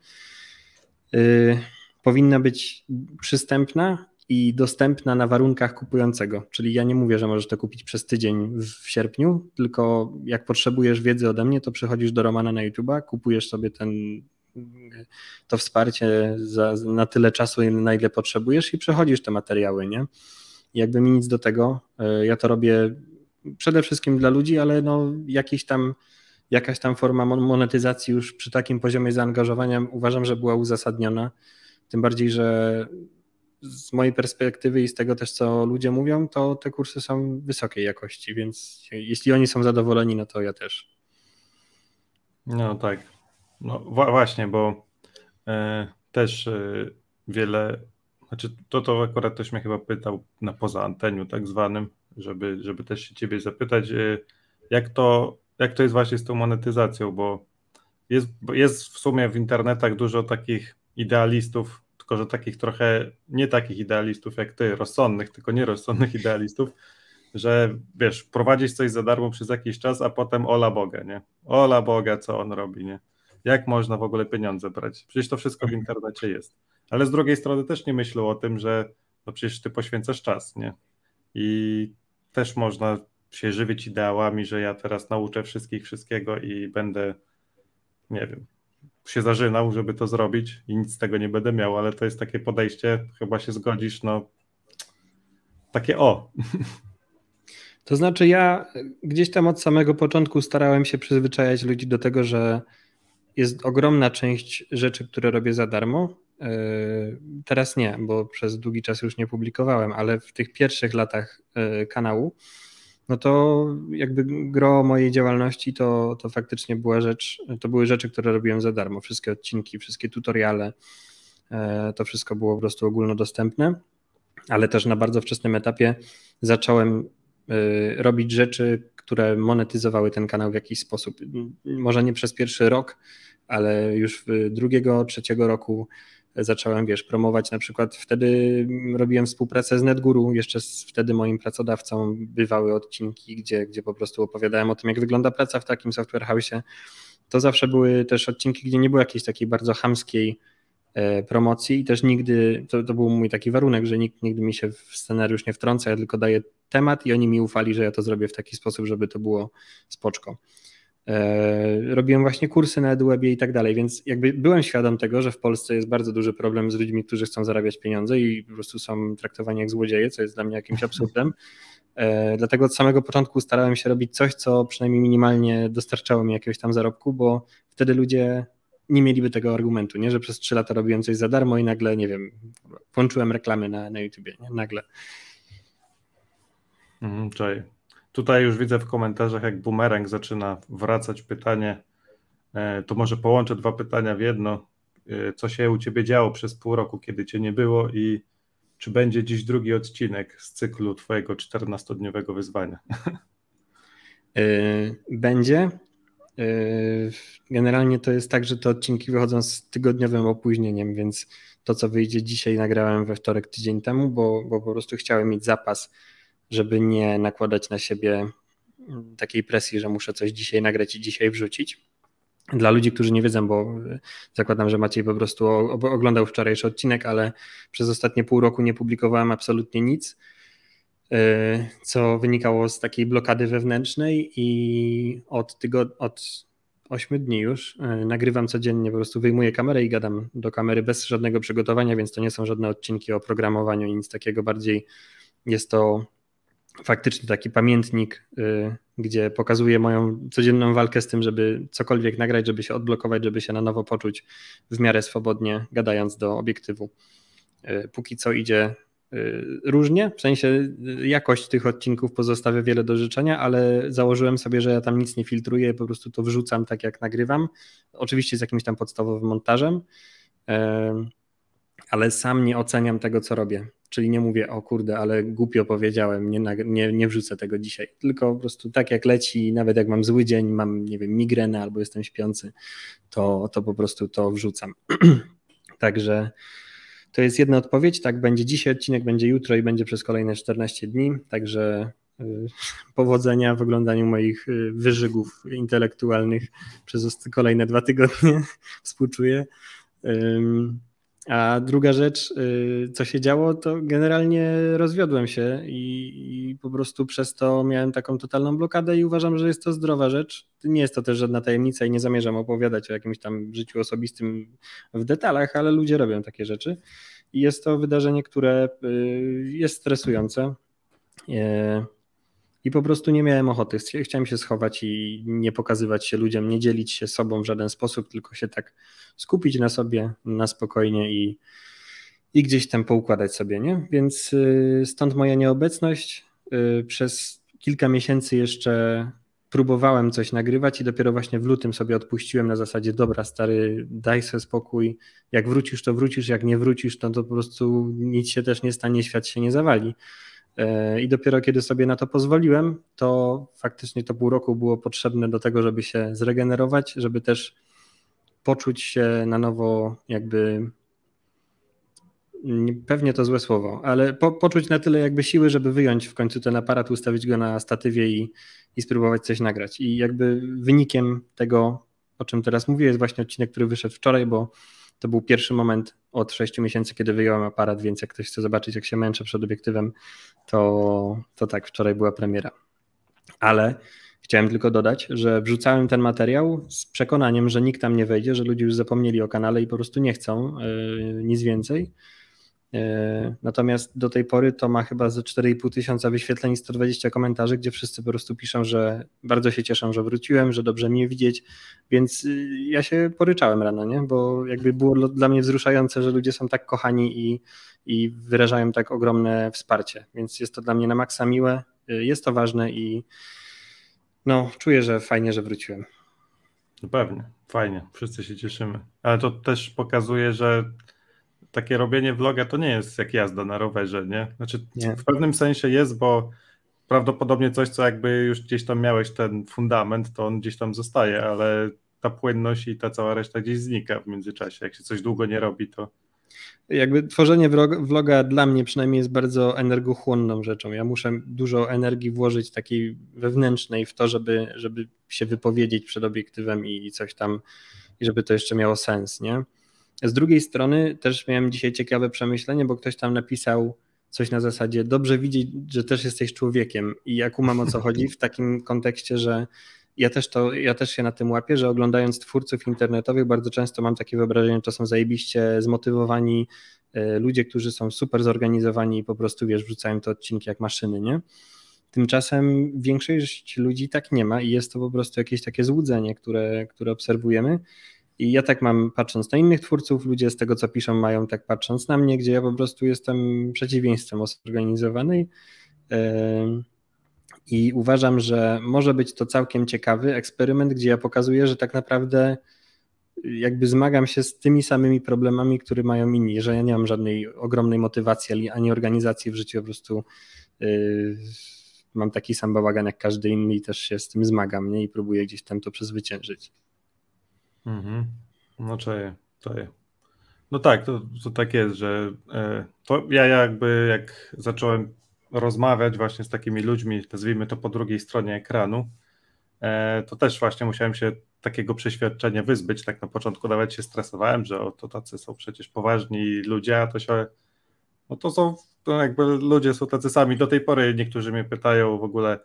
y, powinna być przystępna i dostępna na warunkach kupującego. Czyli ja nie mówię, że możesz to kupić przez tydzień w sierpniu, tylko jak potrzebujesz wiedzy ode mnie, to przychodzisz do Romana na YouTube'a, kupujesz sobie ten, to wsparcie za, na tyle czasu, na ile potrzebujesz i przechodzisz te materiały, nie? jakby mi nic do tego. E, ja to robię przede wszystkim dla ludzi, ale no jakiś tam, jakaś tam forma monetyzacji już przy takim poziomie zaangażowania uważam, że była uzasadniona. Tym bardziej, że z mojej perspektywy i z tego też, co ludzie mówią, to te kursy są wysokiej jakości, więc jeśli oni są zadowoleni, no to ja też. No tak. No właśnie, bo e, też e, wiele znaczy, to, to akurat ktoś mnie chyba pytał na poza anteniu tak zwanym, żeby, żeby też się ciebie zapytać, y, jak to, jak to jest właśnie z tą monetyzacją, bo jest, jest w sumie w internetach dużo takich idealistów, tylko że takich trochę, nie takich idealistów jak ty, rozsądnych, tylko nierozsądnych idealistów, że wiesz, prowadzić coś za darmo przez jakiś czas, a potem ola Boga, nie? Ola Boga, co on robi, nie? Jak można w ogóle pieniądze brać? Przecież to wszystko w internecie jest ale z drugiej strony też nie myślę o tym, że no przecież ty poświęcasz czas, nie? I też można się żywić ideałami, że ja teraz nauczę wszystkich wszystkiego i będę, nie wiem, się zażynał, żeby to zrobić i nic z tego nie będę miał, ale to jest takie podejście, chyba się zgodzisz, no takie o. To znaczy ja gdzieś tam od samego początku starałem się przyzwyczajać ludzi do tego, że jest ogromna część rzeczy, które robię za darmo Yy, teraz nie, bo przez długi czas już nie publikowałem, ale w tych pierwszych latach yy, kanału, no to jakby gro mojej działalności to, to faktycznie była rzecz, to były rzeczy, które robiłem za darmo. Wszystkie odcinki, wszystkie tutoriale, yy, to wszystko było po prostu ogólnodostępne, ale też na bardzo wczesnym etapie zacząłem robić rzeczy, które monetyzowały ten kanał w jakiś sposób. Może nie przez pierwszy rok, ale już drugiego, trzeciego roku zacząłem, wiesz, promować na przykład wtedy robiłem współpracę z NetGuru, jeszcze z, wtedy moim pracodawcą bywały odcinki, gdzie, gdzie po prostu opowiadałem o tym, jak wygląda praca w takim software house'ie. To zawsze były też odcinki, gdzie nie było jakiejś takiej bardzo chamskiej e, promocji i też nigdy, to, to był mój taki warunek, że nikt nigdy mi się w scenariusz nie wtrąca, ja tylko daję temat i oni mi ufali, że ja to zrobię w taki sposób, żeby to było spoczko. E, robiłem właśnie kursy na EduWebie i tak dalej, więc jakby byłem świadom tego, że w Polsce jest bardzo duży problem z ludźmi, którzy chcą zarabiać pieniądze i po prostu są traktowani jak złodzieje, co jest dla mnie jakimś absurdem. E, dlatego od samego początku starałem się robić coś, co przynajmniej minimalnie dostarczało mi jakiegoś tam zarobku, bo wtedy ludzie nie mieliby tego argumentu, nie? że przez trzy lata robiłem coś za darmo i nagle, nie wiem, włączyłem reklamy na, na YouTubie, nie? nagle. Mhm, Tutaj już widzę w komentarzach, jak bumerang zaczyna wracać pytanie. E, to może połączę dwa pytania w jedno. E, co się u ciebie działo przez pół roku, kiedy cię nie było i czy będzie dziś drugi odcinek z cyklu twojego 14-dniowego wyzwania? E, będzie. Generalnie to jest tak, że te odcinki wychodzą z tygodniowym opóźnieniem, więc to, co wyjdzie dzisiaj, nagrałem we wtorek tydzień temu, bo, bo po prostu chciałem mieć zapas żeby nie nakładać na siebie takiej presji, że muszę coś dzisiaj nagrać i dzisiaj wrzucić. Dla ludzi, którzy nie wiedzą, bo zakładam, że Maciej po prostu oglądał wczorajszy odcinek, ale przez ostatnie pół roku nie publikowałem absolutnie nic, y, co wynikało z takiej blokady wewnętrznej i od, tygod- od 8 dni już y, nagrywam codziennie, po prostu wyjmuję kamerę i gadam do kamery bez żadnego przygotowania, więc to nie są żadne odcinki o programowaniu, nic takiego, bardziej jest to faktycznie taki pamiętnik, y, gdzie pokazuję moją codzienną walkę z tym, żeby cokolwiek nagrać, żeby się odblokować, żeby się na nowo poczuć w miarę swobodnie, gadając do obiektywu. Y, póki co idzie y, różnie, w sensie jakość tych odcinków pozostawia wiele do życzenia, ale założyłem sobie, że ja tam nic nie filtruję, po prostu to wrzucam tak jak nagrywam. Oczywiście z jakimś tam podstawowym montażem, ale sam nie oceniam tego, co robię. Czyli nie mówię, o kurde, ale głupio powiedziałem, nie, nie, nie wrzucę tego dzisiaj. Tylko po prostu tak jak leci, nawet jak mam zły dzień, mam, nie wiem, migrenę albo jestem śpiący, to, to po prostu to wrzucam. Także to jest jedna odpowiedź. Tak będzie dzisiaj, odcinek będzie jutro i będzie przez kolejne 14 dni. Także y, powodzenia w oglądaniu moich y, wyżygów intelektualnych przez kolejne dwa tygodnie. Współczuję. A druga rzecz, y, co się działo, to generalnie rozwiodłem się i, i, po prostu przez to miałem taką totalną blokadę i uważam, że jest to zdrowa rzecz. Nie jest to też żadna tajemnica i nie zamierzam opowiadać o jakimś tam życiu osobistym w detalach, ale ludzie robią takie rzeczy. I jest to wydarzenie, które y, jest stresujące. I po prostu nie miałem ochoty. Chciałem się schować i nie pokazywać się ludziom, nie dzielić się sobą w żaden sposób, tylko się tak skupić na sobie, na spokojnie i, i gdzieś tam poukładać sobie, nie? Więc y, stąd moja nieobecność. Y, przez kilka miesięcy jeszcze próbowałem coś nagrywać i dopiero właśnie w lutym sobie odpuściłem na zasadzie dobra stary, daj sobie spokój, jak wrócisz to wrócisz, jak nie wrócisz to, to po prostu nic się też nie stanie, świat się nie zawali. E, I dopiero kiedy sobie na to pozwoliłem, to faktycznie to pół roku było potrzebne do tego, żeby się zregenerować, żeby też poczuć się na nowo, jakby pewnie to złe słowo, ale po, poczuć na tyle jakby siły, żeby wyjąć w końcu ten aparat, ustawić go na statywie i, i spróbować coś nagrać. I jakby wynikiem tego, o czym teraz mówię, jest właśnie odcinek, który wyszedł wczoraj, bo to był pierwszy moment od 6 miesięcy, kiedy wyjąłem aparat, więc jak ktoś chce zobaczyć, jak się męczę przed obiektywem, to, to tak, wczoraj była premiera. Ale chciałem tylko dodać, że wrzucałem ten materiał z przekonaniem, że nikt tam nie wejdzie, że ludzie już zapomnieli o kanale i po prostu nie chcą yy, nic więcej. E, natomiast do tej pory to ma chyba ze 4,5 tysiąca wyświetleń i 120 komentarzy, gdzie wszyscy po prostu piszą, że bardzo się cieszą, że wróciłem, że dobrze mnie widzieć, więc y, ja się poryczałem rano, nie? bo jakby było dla mnie wzruszające, że ludzie są tak kochani i, i wyrażają tak ogromne wsparcie, więc jest to dla mnie na maksa miłe, y, jest to ważne i no, czuję, że fajnie, że wróciłem. Pewnie, fajnie, wszyscy się cieszymy, ale to też pokazuje, że takie robienie vloga to nie jest jak jazda na rowerze, nie? Znaczy nie. w pewnym sensie jest, bo prawdopodobnie coś, co jakby już gdzieś tam miałeś ten fundament, to on gdzieś tam zostaje, ale ta płynność i ta cała reszta gdzieś znika w międzyczasie. Jak się coś długo nie robi, to. Jakby tworzenie vloga dla mnie przynajmniej jest bardzo energochłonną rzeczą. Ja muszę dużo energii włożyć takiej wewnętrznej w to, żeby, żeby się wypowiedzieć przed obiektywem i coś tam, i żeby to jeszcze miało sens, nie? Z drugiej strony też miałem dzisiaj ciekawe przemyślenie, bo ktoś tam napisał coś na zasadzie dobrze widzieć, że też jesteś człowiekiem i jak umam o co chodzi w takim kontekście, że ja też, to, ja też się na tym łapię, że oglądając twórców internetowych bardzo często mam takie wyobrażenie, że to są zajebiście zmotywowani e, ludzie, którzy są super zorganizowani i po prostu, wiesz, wrzucają te odcinki jak maszyny, nie? Tymczasem większość ludzi tak nie ma i jest to po prostu jakieś takie złudzenie, które, które obserwujemy i ja tak mam, patrząc na innych twórców, ludzie z tego, co piszą, mają tak patrząc na mnie, gdzie ja po prostu jestem przeciwieństwem osoby zorganizowanej. I uważam, że może być to całkiem ciekawy eksperyment, gdzie ja pokazuję, że tak naprawdę jakby zmagam się z tymi samymi problemami, które mają inni, że ja nie mam żadnej ogromnej motywacji ani organizacji w życiu, po prostu yy, mam taki sam bałagan jak każdy inny i też się z tym zmagam nie? i próbuję gdzieś tam to przezwyciężyć. Mhm. No czaję, czaję. No tak, to, to tak jest, że e, to ja jakby jak zacząłem rozmawiać właśnie z takimi ludźmi, nazwijmy to po drugiej stronie ekranu, e, to też właśnie musiałem się takiego przeświadczenia wyzbyć. Tak na początku nawet się stresowałem, że o, to tacy są przecież poważni ludzie, a to się, no to są, to jakby ludzie są tacy sami. Do tej pory niektórzy mnie pytają w ogóle,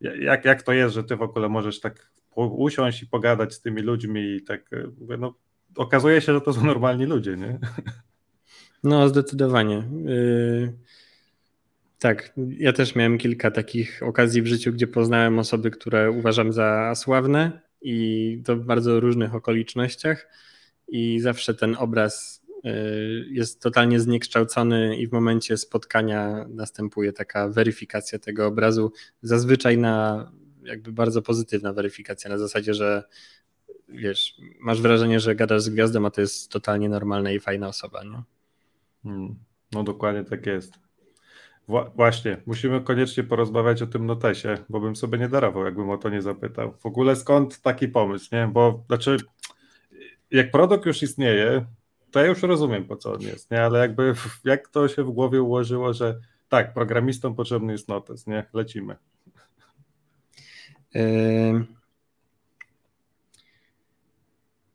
jak, jak to jest, że ty w ogóle możesz tak usiąść i pogadać z tymi ludźmi i tak, e, no, okazuje się, że to są normalni ludzie, nie? No, zdecydowanie. Y, Tak, ja też miałem kilka takich okazji w życiu, gdzie poznałem osoby, które uważam za sławne i to w bardzo różnych okolicznościach i zawsze ten obraz y, jest totalnie zniekształcony i w momencie spotkania następuje taka weryfikacja tego obrazu, zazwyczaj na jakby bardzo pozytywna weryfikacja, na zasadzie, że wiesz, masz wrażenie, że gadasz z gwiazdą, a to jest totalnie normalna i fajna osoba, nie? Hmm. No dokładnie tak jest. Wła właśnie, musimy koniecznie porozmawiać o tym notesie, bo bym sobie nie darował, jakbym o to nie zapytał. W ogóle skąd taki pomysł, nie? Bo znaczy, jak produkt już istnieje, to ja już rozumiem, po co on jest, nie? Ale jakby jak to się w głowie ułożyło, że tak, programistom potrzebny jest notes, nie? Lecimy.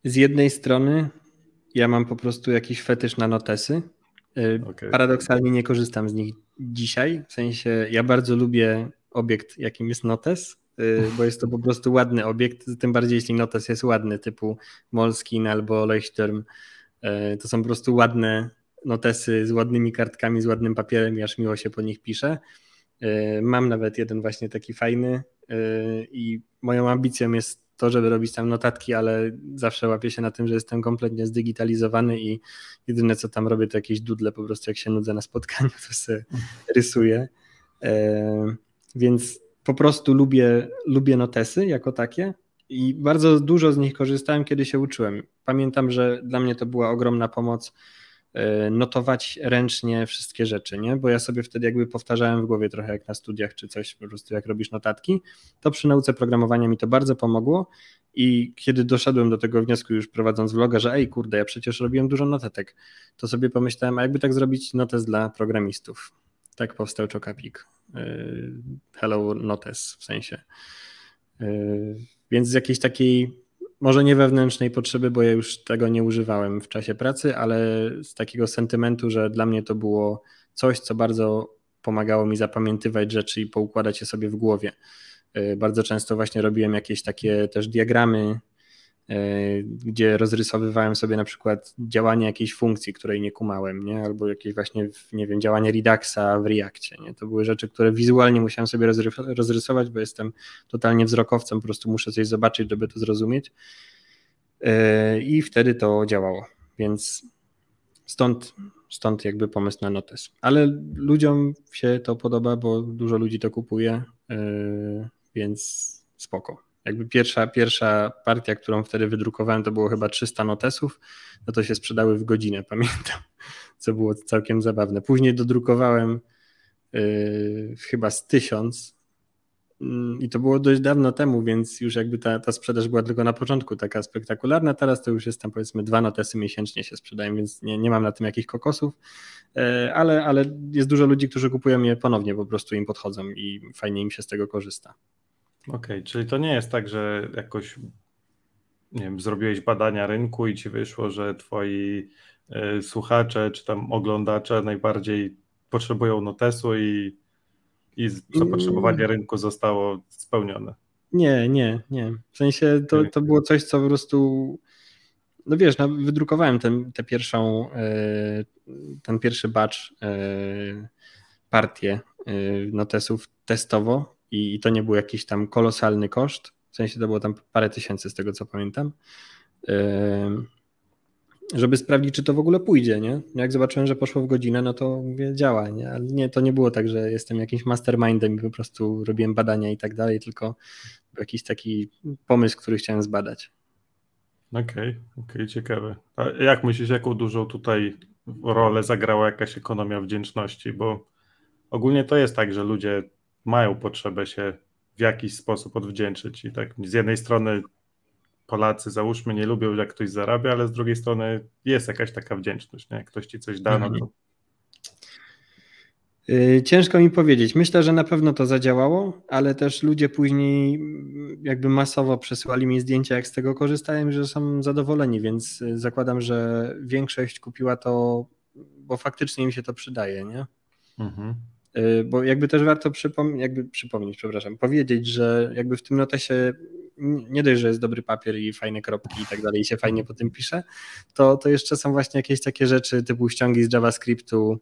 Z jednej strony ja mam po prostu jakiś fetysz na notesy. Okay. Paradoksalnie nie korzystam z nich dzisiaj. W sensie ja bardzo lubię obiekt, jakim jest notes, bo jest to po prostu ładny obiekt, tym bardziej jeśli notes jest ładny, typu Moleskine albo Leuchtturm. To są po prostu ładne notesy z ładnymi kartkami, z ładnym papierem aż miło się po nich pisze. Mam nawet jeden właśnie taki fajny i moją ambicją jest to, żeby robić tam notatki, ale zawsze łapię się na tym, że jestem kompletnie zdigitalizowany i jedyne co tam robię to jakieś dudle, po prostu jak się nudzę na spotkaniu, to sobie rysuję. E, więc po prostu lubię, lubię notesy jako takie i bardzo dużo z nich korzystałem, kiedy się uczyłem. Pamiętam, że dla mnie to była ogromna pomoc notować ręcznie wszystkie rzeczy, nie? Bo ja sobie wtedy jakby powtarzałem w głowie trochę jak na studiach czy coś, po prostu jak robisz notatki, to przy nauce programowania mi to bardzo pomogło i kiedy doszedłem do tego wniosku już prowadząc vloga, że ej kurde, ja przecież robiłem dużo notatek, to sobie pomyślałem, a jakby tak zrobić notes dla programistów. Tak powstał Chocapik. E, Hello Notes w sensie. E, więc z jakiejś takiej może nie wewnętrznej potrzeby, bo ja już tego nie używałem w czasie pracy, ale z takiego sentymentu, że dla mnie to było coś, co bardzo pomagało mi zapamiętywać rzeczy i poukładać je sobie w głowie. Y, bardzo często właśnie robiłem jakieś takie też diagramy gdzie rozrysowywałem sobie na przykład działanie jakiejś funkcji, której nie kumałem, nie? albo jakieś właśnie, nie wiem, działanie Reduxa w Reactie. Nie? To były rzeczy, które wizualnie musiałem sobie rozrysować, bo jestem totalnie wzrokowcem, po prostu muszę coś zobaczyć, żeby to zrozumieć. E, I wtedy to działało, więc stąd, stąd jakby pomysł na notes. Ale ludziom się to podoba, bo dużo ludzi to kupuje, e, więc spoko. Jakby pierwsza, pierwsza partia, którą wtedy wydrukowałem, to było chyba 300 notesów, no to się sprzedały w godzinę, pamiętam, co było całkiem zabawne. Później dodrukowałem yy, chyba z tysiąc yy, i to było dość dawno temu, więc już jakby ta, ta sprzedaż była tylko na początku taka spektakularna, teraz to już jest tam powiedzmy dwa notesy miesięcznie się sprzedają, więc nie, nie mam na tym jakichś kokosów, yy, ale, ale jest dużo ludzi, którzy kupują je ponownie, po prostu im podchodzą i fajnie im się z tego korzysta. Okej, okay, czyli to nie jest tak, że jakoś nie wiem, zrobiłeś badania rynku i ci wyszło, że twoi y, słuchacze czy tam oglądacze najbardziej potrzebują notesu i, i zapotrzebowanie mm. rynku zostało spełnione. Nie, nie, nie. W sensie to, to było coś, co po prostu. No wiesz, no, wydrukowałem ten, tę pierwszą, y, ten pierwszy batch y, partię notesów testowo i, to nie był jakiś tam kolosalny koszt, w sensie to było tam parę tysięcy z tego co pamiętam, żeby sprawdzić, czy to w ogóle pójdzie, nie? Jak zobaczyłem, że poszło w godzinę, no to mówię, działa, nie? Ale nie, to nie było tak, że jestem jakimś mastermindem i po prostu robiłem badania i tak dalej, tylko jakiś taki pomysł, który chciałem zbadać. Okej, okay, okej, okay, ciekawe. A jak myślisz, jaką dużą tutaj rolę zagrała jakaś ekonomia wdzięczności? Bo ogólnie to jest tak, że ludzie mają potrzebę się w jakiś sposób odwdzięczyć. I tak z jednej strony Polacy, załóżmy, nie lubią, jak ktoś zarabia, ale z drugiej strony jest jakaś taka wdzięczność, nie? jak ktoś ci coś da, no to. Y, ciężko mi powiedzieć. Myślę, że na pewno to zadziałało, ale też ludzie później jakby masowo przesyłali mi zdjęcia, jak z tego korzystałem, że są zadowoleni, więc y, zakładam, że większość kupiła to, bo faktycznie im się to przydaje, nie? Mhm. Y, bo jakby też warto przypom jakby przypomnieć, przepraszam, powiedzieć, że jakby w tym notesie nie dość, że jest dobry papier i fajne kropki i tak dalej i się fajnie po tym pisze, to, to jeszcze są właśnie jakieś takie rzeczy typu ściągi z JavaScriptu,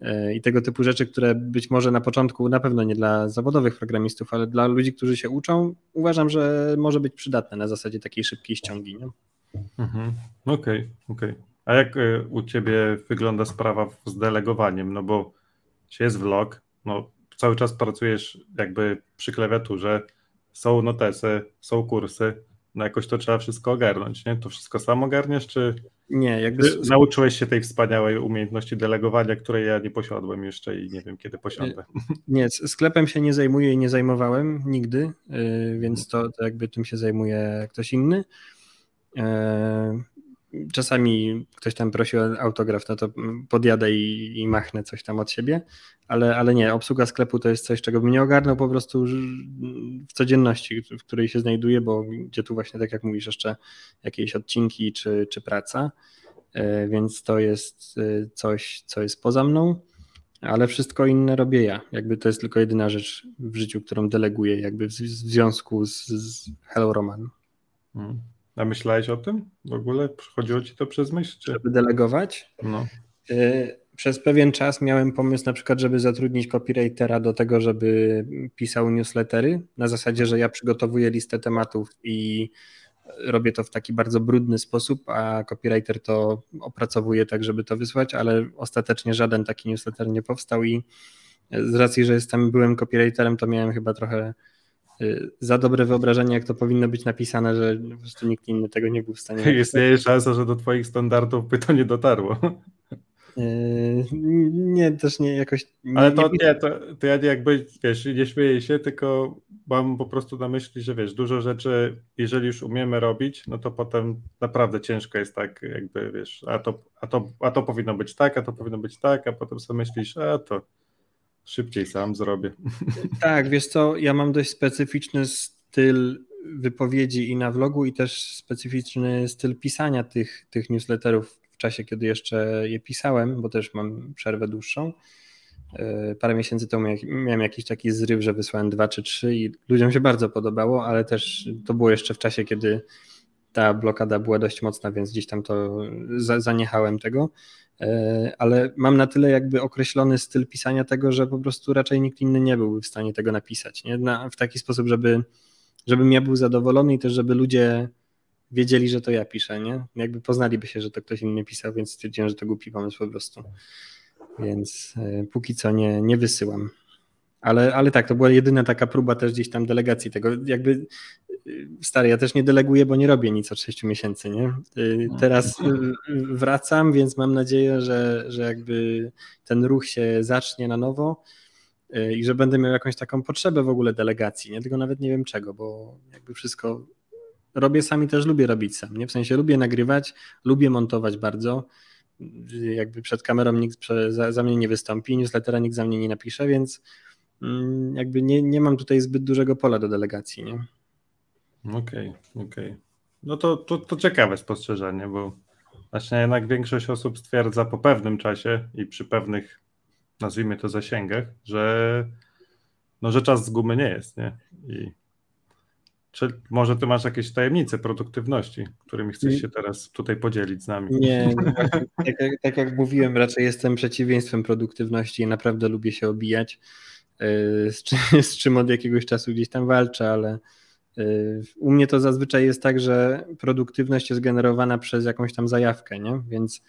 e, i tego typu rzeczy, które być może na początku na pewno nie dla zawodowych programistów, ale dla ludzi, którzy się uczą, uważam, że może być przydatne na zasadzie takiej szybkiej ściągi. Okej, mhm. okej. Okay, okay. A jak e, u ciebie wygląda sprawa z delegowaniem? No bo jest vlog, no cały czas pracujesz jakby przy klawiaturze, są notesy, są kursy, no jakoś to trzeba wszystko ogarnąć, nie? To wszystko sam ogarniasz, czy nie, jakby... nauczyłeś się tej wspaniałej umiejętności delegowania, której ja nie posiadłem jeszcze i nie wiem, kiedy posiądę. Nie, sklepem się nie zajmuję i nie zajmowałem nigdy, y, więc to, to jakby tym się zajmuje ktoś inny. Czasami ktoś tam prosi o autograf, no to podjadę i, i, machnę coś tam od siebie, ale, ale nie, obsługa sklepu to jest coś, czego bym nie ogarnął po prostu w codzienności, w której się znajduję, bo gdzie tu właśnie, tak jak mówisz, jeszcze jakieś odcinki czy, czy praca, e, więc to jest e, coś, co jest poza mną, ale wszystko inne robię ja. Jakby to jest tylko jedyna rzecz w życiu, którą deleguję, jakby w, w związku z, z Hello Roman. Hmm. A myślałeś o tym w ogóle? Przychodziło ci to przez myśl? Czy... Żeby delegować? No. Y, przez pewien czas miałem pomysł na przykład, żeby zatrudnić copywritera do tego, żeby pisał newslettery, na zasadzie, że ja przygotowuję listę tematów i robię to w taki bardzo brudny sposób, a copywriter to opracowuje tak, żeby to wysłać, ale ostatecznie żaden taki newsletter nie powstał i z racji, że jestem byłem copywriterem, to miałem chyba trochę za dobre wyobrażenie, jak to powinno być napisane, że po prostu nikt inny tego nie był w stanie. Istnieje szansa, że do Twoich standardów by to nie dotarło. Y, nie, też nie jakoś. Nie, Ale to nie, to, to ja jakby wiesz, nie śmieję się, tylko mam po prostu na myśli, że wiesz, dużo rzeczy, jeżeli już umiemy robić, no to potem naprawdę ciężko jest tak, jakby wiesz, a to, a to, a to powinno być tak, a to powinno być tak, a potem sobie myślisz, a to Szybciej sam zrobię. Tak, wiesz co, ja mam dość specyficzny styl wypowiedzi i na vlogu i też specyficzny styl pisania tych, tych newsletterów w czasie, kiedy jeszcze je pisałem, bo też mam przerwę dłuższą. E, parę miesięcy temu miałem jakiś taki zryw, że wysłałem dwa czy trzy i ludziom się bardzo podobało, ale też to było jeszcze w czasie, kiedy ta blokada była dość mocna, więc gdzieś tam to zaniechałem tego. E, ale mam na tyle jakby określony styl pisania tego, że po prostu raczej nikt inny nie byłby w stanie tego napisać. Nie? Na, w taki sposób, żeby, żebym ja był zadowolony i też, żeby ludzie wiedzieli, że to ja piszę, nie? Jakby poznaliby się, że to ktoś inny pisał, więc stwierdziłem, że to głupi pomysł po prostu. Więc e, póki co nie, nie wysyłam. Ale, ale tak, to była jedyna taka próba też gdzieś tam delegacji tego. Jakby stary, ja też nie deleguję, bo nie robię nic od 6 miesięcy, nie? Y, teraz y, wracam, więc mam nadzieję, że, że jakby ten ruch się zacznie na nowo y, i że będę miał jakąś taką potrzebę w ogóle delegacji, nie? Tylko nawet nie wiem czego, bo jakby wszystko robię sami też lubię robić sam, nie? W sensie lubię nagrywać, lubię montować bardzo, jakby przed kamerą nikt za, za mnie nie wystąpi, newslettera nikt za mnie nie napisze, więc jakby nie, nie mam tutaj zbyt dużego pola do delegacji, nie? Okej, okay, okej. Okay. No to, to, to ciekawe spostrzeżenie, bo właśnie jednak większość osób stwierdza po pewnym czasie i przy pewnych, nazwijmy to, zasięgach, że, no, że czas z gumy nie jest, nie? I czy może ty masz jakieś tajemnice produktywności, którymi chcesz się teraz tutaj podzielić z nami? Nie, tak, jak, tak jak mówiłem, raczej jestem przeciwieństwem produktywności i naprawdę lubię się obijać, z czym, z czym od jakiegoś czasu gdzieś tam walczę, ale Y, u mnie to zazwyczaj jest tak, że produktywność jest generowana przez jakąś tam zajawkę, nie? więc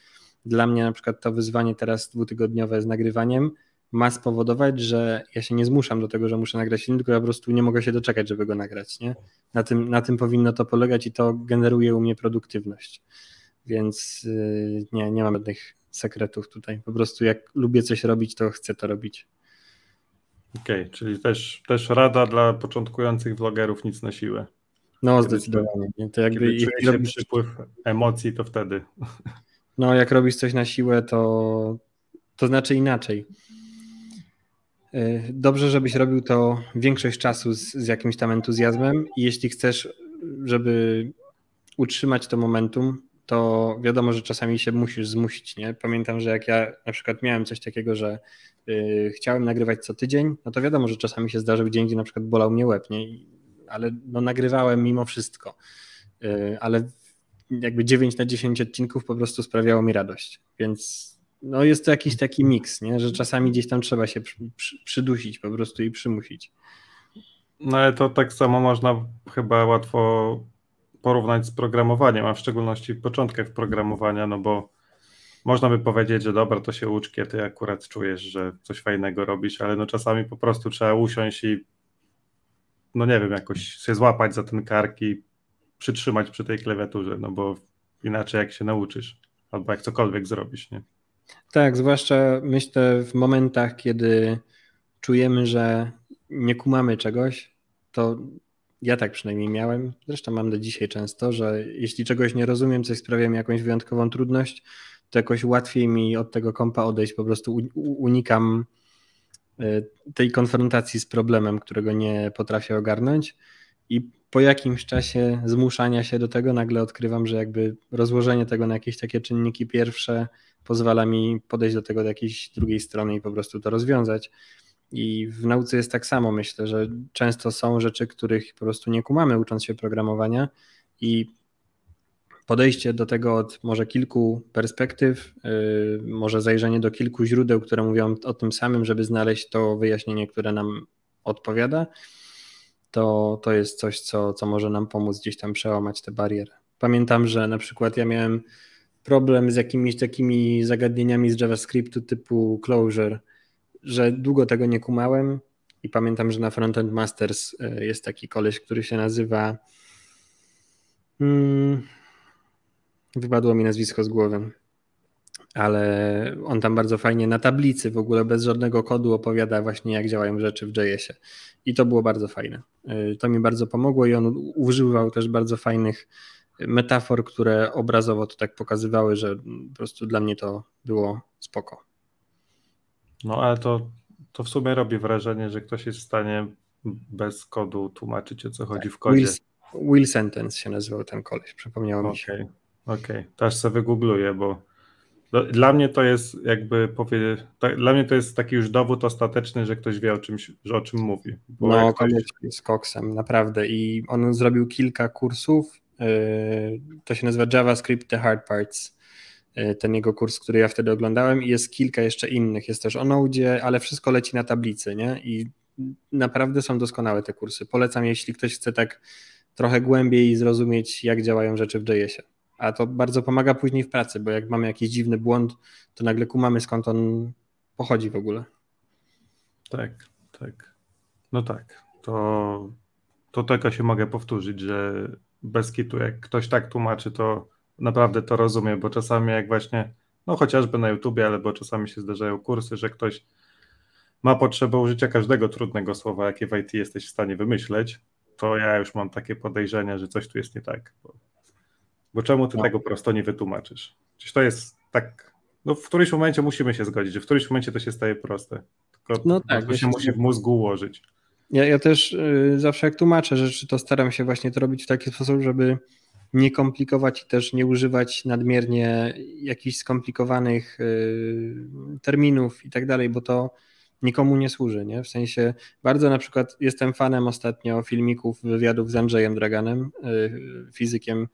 dla mnie na przykład to wyzwanie teraz dwutygodniowe z nagrywaniem ma spowodować, że ja się nie zmuszam do tego, że muszę nagrać film, tylko ja po prostu nie mogę się doczekać, żeby go nagrać. Nie? Na, tym, na tym powinno to polegać i to generuje u mnie produktywność. Więc yy, nie, nie mam żadnych sekretów tutaj. Po prostu jak lubię coś robić, to chcę to robić. Okej, okay, czyli też, też rada dla początkujących vlogerów nic na siłę. No, zdecydowanie. To jakby kiedy czuje robisz... przypływ emocji, to wtedy. No, jak robisz coś na siłę, to, to znaczy inaczej. Y, dobrze, żebyś robił to większość czasu z, z jakimś tam entuzjazmem i jeśli chcesz, żeby utrzymać to momentum, to wiadomo, że czasami się musisz zmusić. Nie? Pamiętam, że jak ja na przykład miałem coś takiego, że chciałem nagrywać co tydzień, no to wiadomo, że czasami się zdarzył dzień, gdzie na przykład bolał mnie łeb, nie? ale no, nagrywałem mimo wszystko. Yy, ale jakby 9 na 10 odcinków po prostu sprawiało mi radość, więc no jest to jakiś taki miks, nie? że czasami gdzieś tam trzeba się przy, przy, przydusić po prostu i przymusić. No ale to tak samo można chyba łatwo porównać z programowaniem, a w szczególności w początkach programowania, no bo można by powiedzieć, że dobra, to się ucz, kiedy akurat czujesz, że coś fajnego robisz, ale no czasami po prostu trzeba usiąść i no nie wiem, jakoś się złapać za ten kark i przytrzymać przy tej klawiaturze, no bo inaczej jak się nauczysz, albo jak cokolwiek zrobisz, nie? Tak, zwłaszcza myślę w momentach, kiedy czujemy, że nie kumamy czegoś, to ja tak przynajmniej miałem, zresztą mam do dzisiaj często, że jeśli czegoś nie rozumiem, coś sprawia mi jakąś wyjątkową trudność, to jakoś łatwiej mi od tego kompa odejść, po prostu unikam e, tej konfrontacji z problemem, którego nie potrafię ogarnąć. I po jakimś czasie zmuszania się do tego nagle odkrywam, że jakby rozłożenie tego na jakieś takie czynniki pierwsze pozwala mi podejść do tego z jakiejś drugiej strony i po prostu to rozwiązać. I w nauce jest tak samo, myślę, że często są rzeczy, których po prostu nie kumamy ucząc się programowania. I podejście do tego od może kilku perspektyw, yy, może zajrzenie do kilku źródeł, które mówią o tym samym, żeby znaleźć to wyjaśnienie, które nam odpowiada, to, to jest coś, co, co może nam pomóc gdzieś tam przełamać te bariery. Pamiętam, że na przykład ja miałem problem z jakimiś takimi zagadnieniami z JavaScriptu typu closure, że długo tego nie kumałem i pamiętam, że na Frontend Masters e, jest taki koleś, który się nazywa hmm, wypadło mi nazwisko z głowy, ale on tam bardzo fajnie na tablicy w ogóle bez żadnego kodu opowiada właśnie jak działają rzeczy w JS-ie i to było bardzo fajne. E, to mi bardzo pomogło i on używał też bardzo fajnych metafor, które obrazowo to tak pokazywały, że po prostu dla mnie to było spoko. No ale to, to w sumie robi wrażenie, że ktoś jest w stanie bez kodu tłumaczyć o co chodzi tak, w kodzie. Will, Will, Sentence się nazywał ten koleś, przypomniało okay, mi się. Okej, okay. też sobie wygoogluję, bo dla mnie to jest jakby powie, dla mnie to jest taki już dowód ostateczny, że ktoś wie o czymś, że o czym mówi. no, ktoś... z koksem, naprawdę. I on zrobił kilka kursów. Yy, to się nazywa JavaScript The Hard Parts E, ten jego kurs, który ja wtedy oglądałem i jest kilka jeszcze innych, jest też o Node, ale wszystko leci na tablicy, nie? I naprawdę są doskonałe te kursy. Polecam, jeśli ktoś chce tak trochę głębiej zrozumieć, jak działają rzeczy w JS-ie. A to bardzo pomaga później w pracy, bo jak mamy jakiś dziwny błąd, to nagle kumamy skąd on pochodzi w ogóle. Tak, tak. No tak. To, to tylko się mogę powtórzyć, że bez kitu, jak ktoś tak tłumaczy, to naprawdę to rozumiem, bo czasami jak właśnie, no chociażby na YouTubie, ale bo czasami się zdarzają kursy, że ktoś ma potrzebę użycia każdego trudnego słowa, jakie w IT jesteś w stanie wymyśleć, to ja już mam takie podejrzenie, że coś tu jest nie tak. Bo, bo czemu ty no. tego prosto nie wytłumaczysz? Przecież to jest tak, no w którymś momencie musimy się zgodzić, że w którymś momencie to się staje proste. Tylko no tak, to się musi w mózgu ułożyć. Ja, ja też y, zawsze jak tłumaczę rzeczy, to staram się właśnie to robić w taki sposób, żeby nie komplikować i też nie używać nadmiernie jakichś skomplikowanych y, terminów i tak dalej, bo to nikomu nie służy, nie? W sensie bardzo na przykład jestem fanem ostatnio filmików, wywiadów z Andrzejem Draganem, y, fizykiem.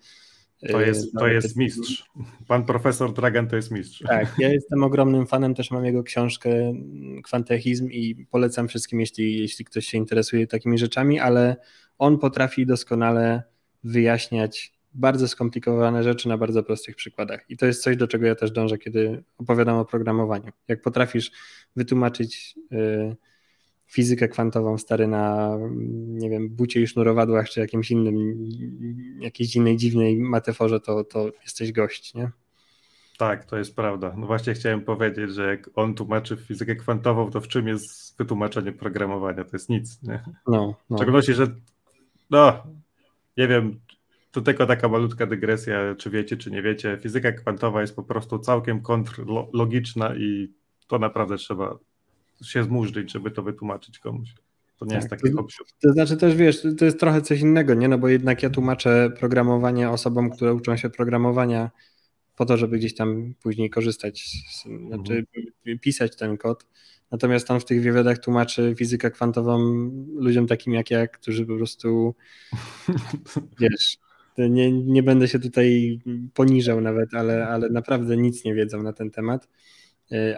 To jest, to jest mistrz. Pan profesor Dragan to jest mistrz. Tak, ja jestem ogromnym fanem, też mam jego książkę Kwantechizm i polecam wszystkim, jeśli, jeśli ktoś się interesuje takimi rzeczami, ale on potrafi doskonale wyjaśniać bardzo skomplikowane rzeczy na bardzo prostych przykładach. I to jest coś, do czego ja też dążę, kiedy opowiadam o programowaniu. Jak potrafisz wytłumaczyć y, fizykę kwantową stary na, nie wiem, bucie i sznurowadłach, czy jakimś innym, jakiejś innej dziwnej mateforze, to, to jesteś gość, nie? Tak, to jest prawda. No właśnie chciałem powiedzieć, że jak on tłumaczy fizykę kwantową, to w czym jest wytłumaczenie programowania? To jest nic, nie? No, no. W szczególności, że no, nie wiem, tu tylko taka malutka dygresja, czy wiecie, czy nie wiecie, fizyka kwantowa jest po prostu całkiem kontrlogiczna i to naprawdę trzeba się zmurzyć, żeby to wytłumaczyć komuś. To nie tak, jest taki to, to znaczy też wiesz, to jest trochę coś innego, nie? No bo jednak ja tłumaczę programowanie osobom, które uczą się programowania po to, żeby gdzieś tam później korzystać, znaczy mhm. pisać ten kod. Natomiast on w tych wywiadach tłumaczy fizykę kwantową ludziom takim jak ja, którzy po prostu wiesz, nie, nie będę się tutaj poniżał nawet, ale, ale naprawdę nic nie wiedzą na ten temat.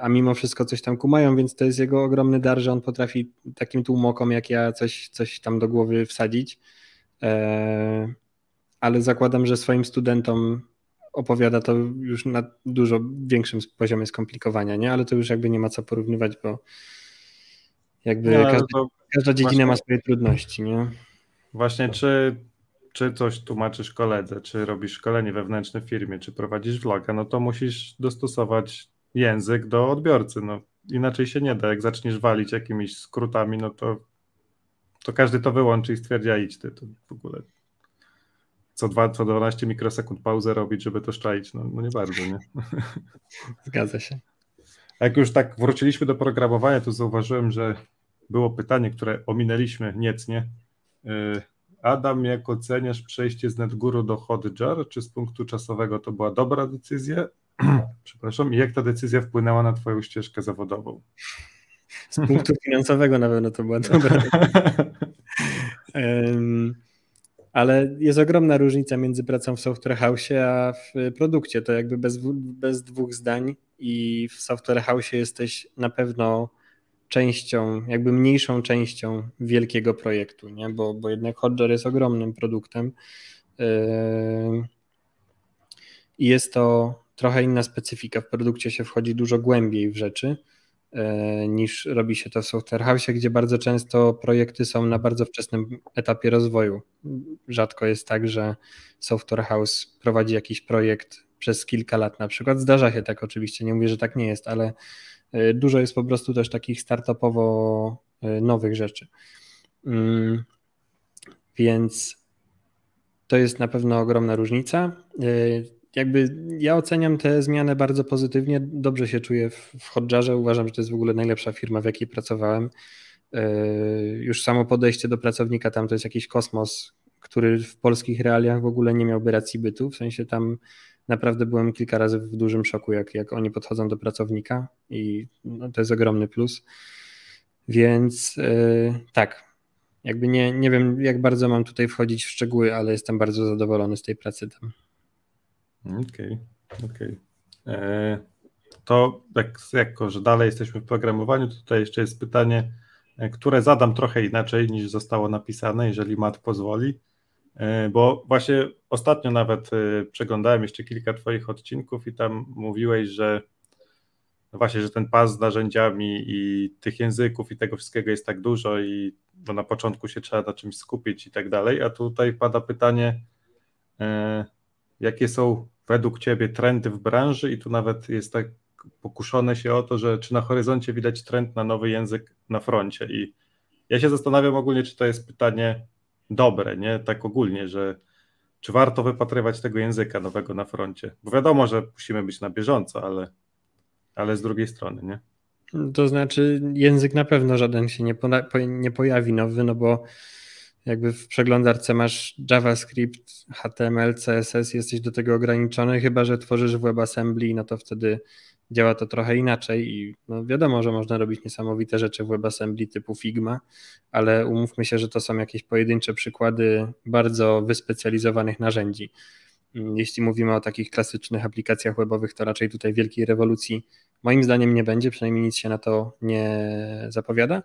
A mimo wszystko coś tam kumają, więc to jest jego ogromny dar, że on potrafi takim tłumokom jak ja coś, coś tam do głowy wsadzić. Ale zakładam, że swoim studentom opowiada to już na dużo większym poziomie skomplikowania, nie? Ale to już jakby nie ma co porównywać, bo jakby no, każdy, każda dziedzina właśnie, ma swoje trudności, nie? Właśnie, czy, czy coś tłumaczysz koledze, czy robisz szkolenie wewnętrzne w firmie, czy prowadzisz vloga, no to musisz dostosować język do odbiorcy, no inaczej się nie da. Jak zaczniesz walić jakimiś skrótami, no to, to każdy to wyłączy i stwierdzi, a idź ty, to w ogóle co, dwa, co 12 mikrosekund pauzę robić, żeby to szczaić. No, no nie bardzo, nie? Zgadza się. Jak już tak wróciliśmy do programowania, to zauważyłem, że było pytanie, które ominęliśmy niecnie. Y, Adam, jak oceniasz przejście z NetGuru do Hotjar? Czy z punktu czasowego to była dobra decyzja? Przepraszam. I jak ta decyzja wpłynęła na Twoją ścieżkę zawodową? Z punktu finansowego na pewno to była dobra. ale jest ogromna różnica między pracą w Software House a w produkcie. To jakby bez, bez dwóch zdań i w Software House jesteś na pewno częścią, jakby mniejszą częścią wielkiego projektu, nie? Bo, bo jednak Hotjar jest ogromnym produktem yy, i jest to trochę inna specyfika. W produkcie się wchodzi dużo głębiej w rzeczy E, niż robi się to w Software House, gdzie bardzo często projekty są na bardzo wczesnym etapie rozwoju. Rzadko jest tak, że Software House prowadzi jakiś projekt przez kilka lat na przykład. Zdarza się tak oczywiście, nie mówię, że tak nie jest, ale e, dużo jest po prostu też takich startupowo e, nowych rzeczy. Mm, więc to jest na pewno ogromna różnica jakby ja oceniam tę zmianę bardzo pozytywnie. Dobrze się czuję w, w. Uważam, że to jest w ogóle najlepsza firma, w jakiej pracowałem. E, już samo podejście do pracownika tam to jest jakiś kosmos, który w polskich realiach w ogóle nie miałby racji bytu. W sensie tam naprawdę byłem kilka razy w dużym szoku, jak, jak oni podchodzą do pracownika i no, to jest ogromny plus. Więc yy, tak, jakby nie, nie wiem, jak bardzo mam tutaj wchodzić w szczegóły, ale jestem bardzo zadowolony z tej pracy tam. Okej, okay, okej. Okay. E, to jak, jako, że dalej jesteśmy w programowaniu, to tutaj jeszcze jest pytanie, e, które zadam trochę inaczej niż zostało napisane, jeżeli Mat pozwoli, e, bo właśnie ostatnio nawet przeglądałem jeszcze kilka Twoich odcinków i tam mówiłeś, że no właśnie, że ten pas z narzędziami i tych języków i tego wszystkiego jest tak dużo i no na początku się trzeba na czymś skupić i tak dalej, a tutaj pada pytanie, jakie są według Ciebie trendy w branży i tu nawet jest tak pokuszone się o to, że czy na horyzoncie widać trend na nowy język na froncie i ja się zastanawiam ogólnie, czy to jest pytanie dobre, nie? Tak ogólnie, że czy warto wypatrywać tego języka nowego na froncie? Bo wiadomo, że musimy być na bieżąco, ale, ale z drugiej strony, nie? To znaczy, język na pewno żaden się nie, nie pojawi nowy, no bo jakby w przeglądarce masz JavaScript, HTML, CSS, jesteś do tego ograniczony, chyba że tworzysz w WebAssembly, no to wtedy działa to trochę inaczej i no wiadomo, że można robić niesamowite rzeczy w WebAssembly typu Figma, ale umówmy się, że to są jakieś pojedyncze przykłady bardzo wyspecjalizowanych narzędzi. Jeśli mówimy o takich klasycznych aplikacjach webowych, to raczej tutaj wielkiej rewolucji moim zdaniem nie będzie, przynajmniej nic się na to nie zapowiada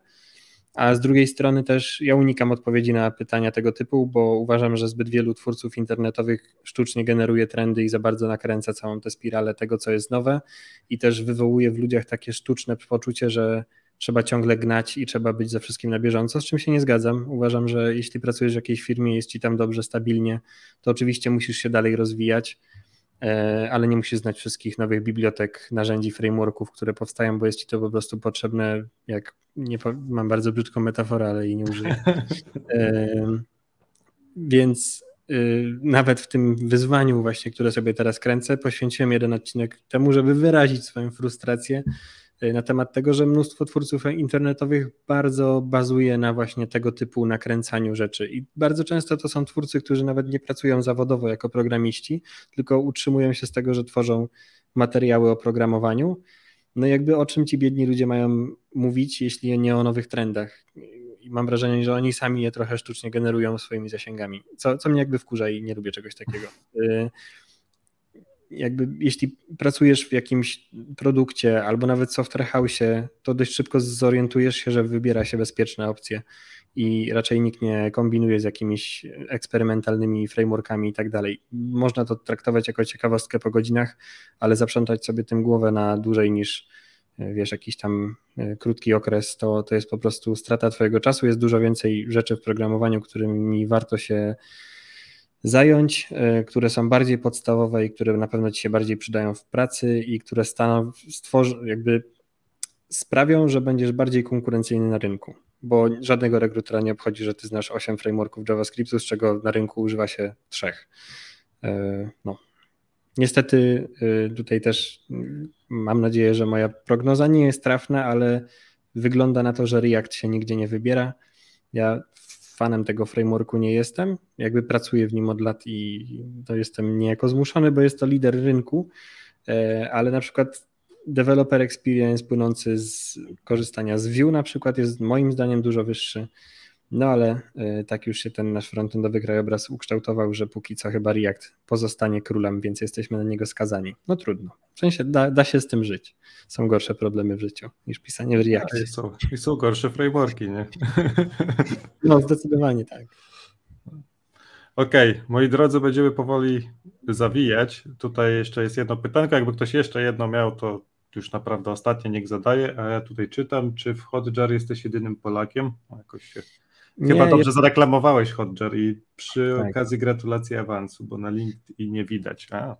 a z drugiej strony też ja unikam odpowiedzi na pytania tego typu, bo uważam, że zbyt wielu twórców internetowych sztucznie generuje trendy i za bardzo nakręca całą tę spiralę tego, co jest nowe i też wywołuje w ludziach takie sztuczne poczucie, że trzeba ciągle gnać i trzeba być ze wszystkim na bieżąco, z czym się nie zgadzam. Uważam, że jeśli pracujesz w jakiejś firmie, jest ci tam dobrze, stabilnie, to oczywiście musisz się dalej rozwijać ale nie musisz znać wszystkich nowych bibliotek, narzędzi, frameworków, które powstają, bo jest ci to po prostu potrzebne, jak nie, mam bardzo brzydką metaforę, ale jej nie użyję. E, więc e, nawet w tym wyzwaniu właśnie, które sobie teraz kręcę, poświęciłem jeden odcinek temu, żeby wyrazić swoją frustrację na temat tego, że mnóstwo twórców internetowych bardzo bazuje na właśnie tego typu nakręcaniu rzeczy. I bardzo często to są twórcy, którzy nawet nie pracują zawodowo jako programiści, tylko utrzymują się z tego, że tworzą materiały o programowaniu. No jakby o czym ci biedni ludzie mają mówić, jeśli nie o nowych trendach. I mam wrażenie, że oni sami je trochę sztucznie generują swoimi zasięgami, co, co mnie jakby wkurza i nie lubię czegoś takiego. Jakby jeśli pracujesz w jakimś produkcie albo nawet software house, to dość szybko zorientujesz się, że wybiera się bezpieczne opcje i raczej nikt nie kombinuje z jakimiś eksperymentalnymi frameworkami i tak dalej. Można to traktować jako ciekawostkę po godzinach, ale zaprzątać sobie tym głowę na dłużej niż wiesz, jakiś tam e, krótki okres, to, to jest po prostu strata twojego czasu. Jest dużo więcej rzeczy w programowaniu, którymi warto się zająć, e, które są bardziej podstawowe i które na pewno ci się bardziej przydają w pracy i które stworzą, jakby sprawią, że będziesz bardziej konkurencyjny na rynku, bo żadnego rekrutera nie obchodzi, że ty znasz 8 frameworków JavaScriptu, z czego na rynku używa się trzech. E, no. Niestety y, tutaj też mm, mam nadzieję, że moja prognoza nie jest trafna, ale wygląda na to, że React się nigdzie nie wybiera. Ja fanem tego frameworku nie jestem. Jakby pracuję w nim od lat i to jestem niejako zmuszony, bo jest to lider rynku, e, ale na przykład developer experience płynący z korzystania z Vue na przykład jest moim zdaniem dużo wyższy. No ale e, tak już się ten nasz frontendowy krajobraz ukształtował, że póki co chyba React pozostanie królem, więc jesteśmy na niego skazani. No trudno. W sensie da, da się z tym żyć. Są gorsze problemy w życiu niż pisanie w Reactie. I są, I są gorsze frameworki, nie? No zdecydowanie tak. Okej, okay, moi drodzy, będziemy powoli zawijać. Tutaj jeszcze jest jedno pytanko. Jakby ktoś jeszcze jedno miał, to już naprawdę ostatnie niech zadaje, a ja tutaj czytam, czy w Hotjar jesteś jedynym Polakiem? O, jakoś się Chyba nie, dobrze jest... zareklamowałeś Hotjar i przy tak. okazji gratulacje awansu, bo na LinkedIn nie widać. A,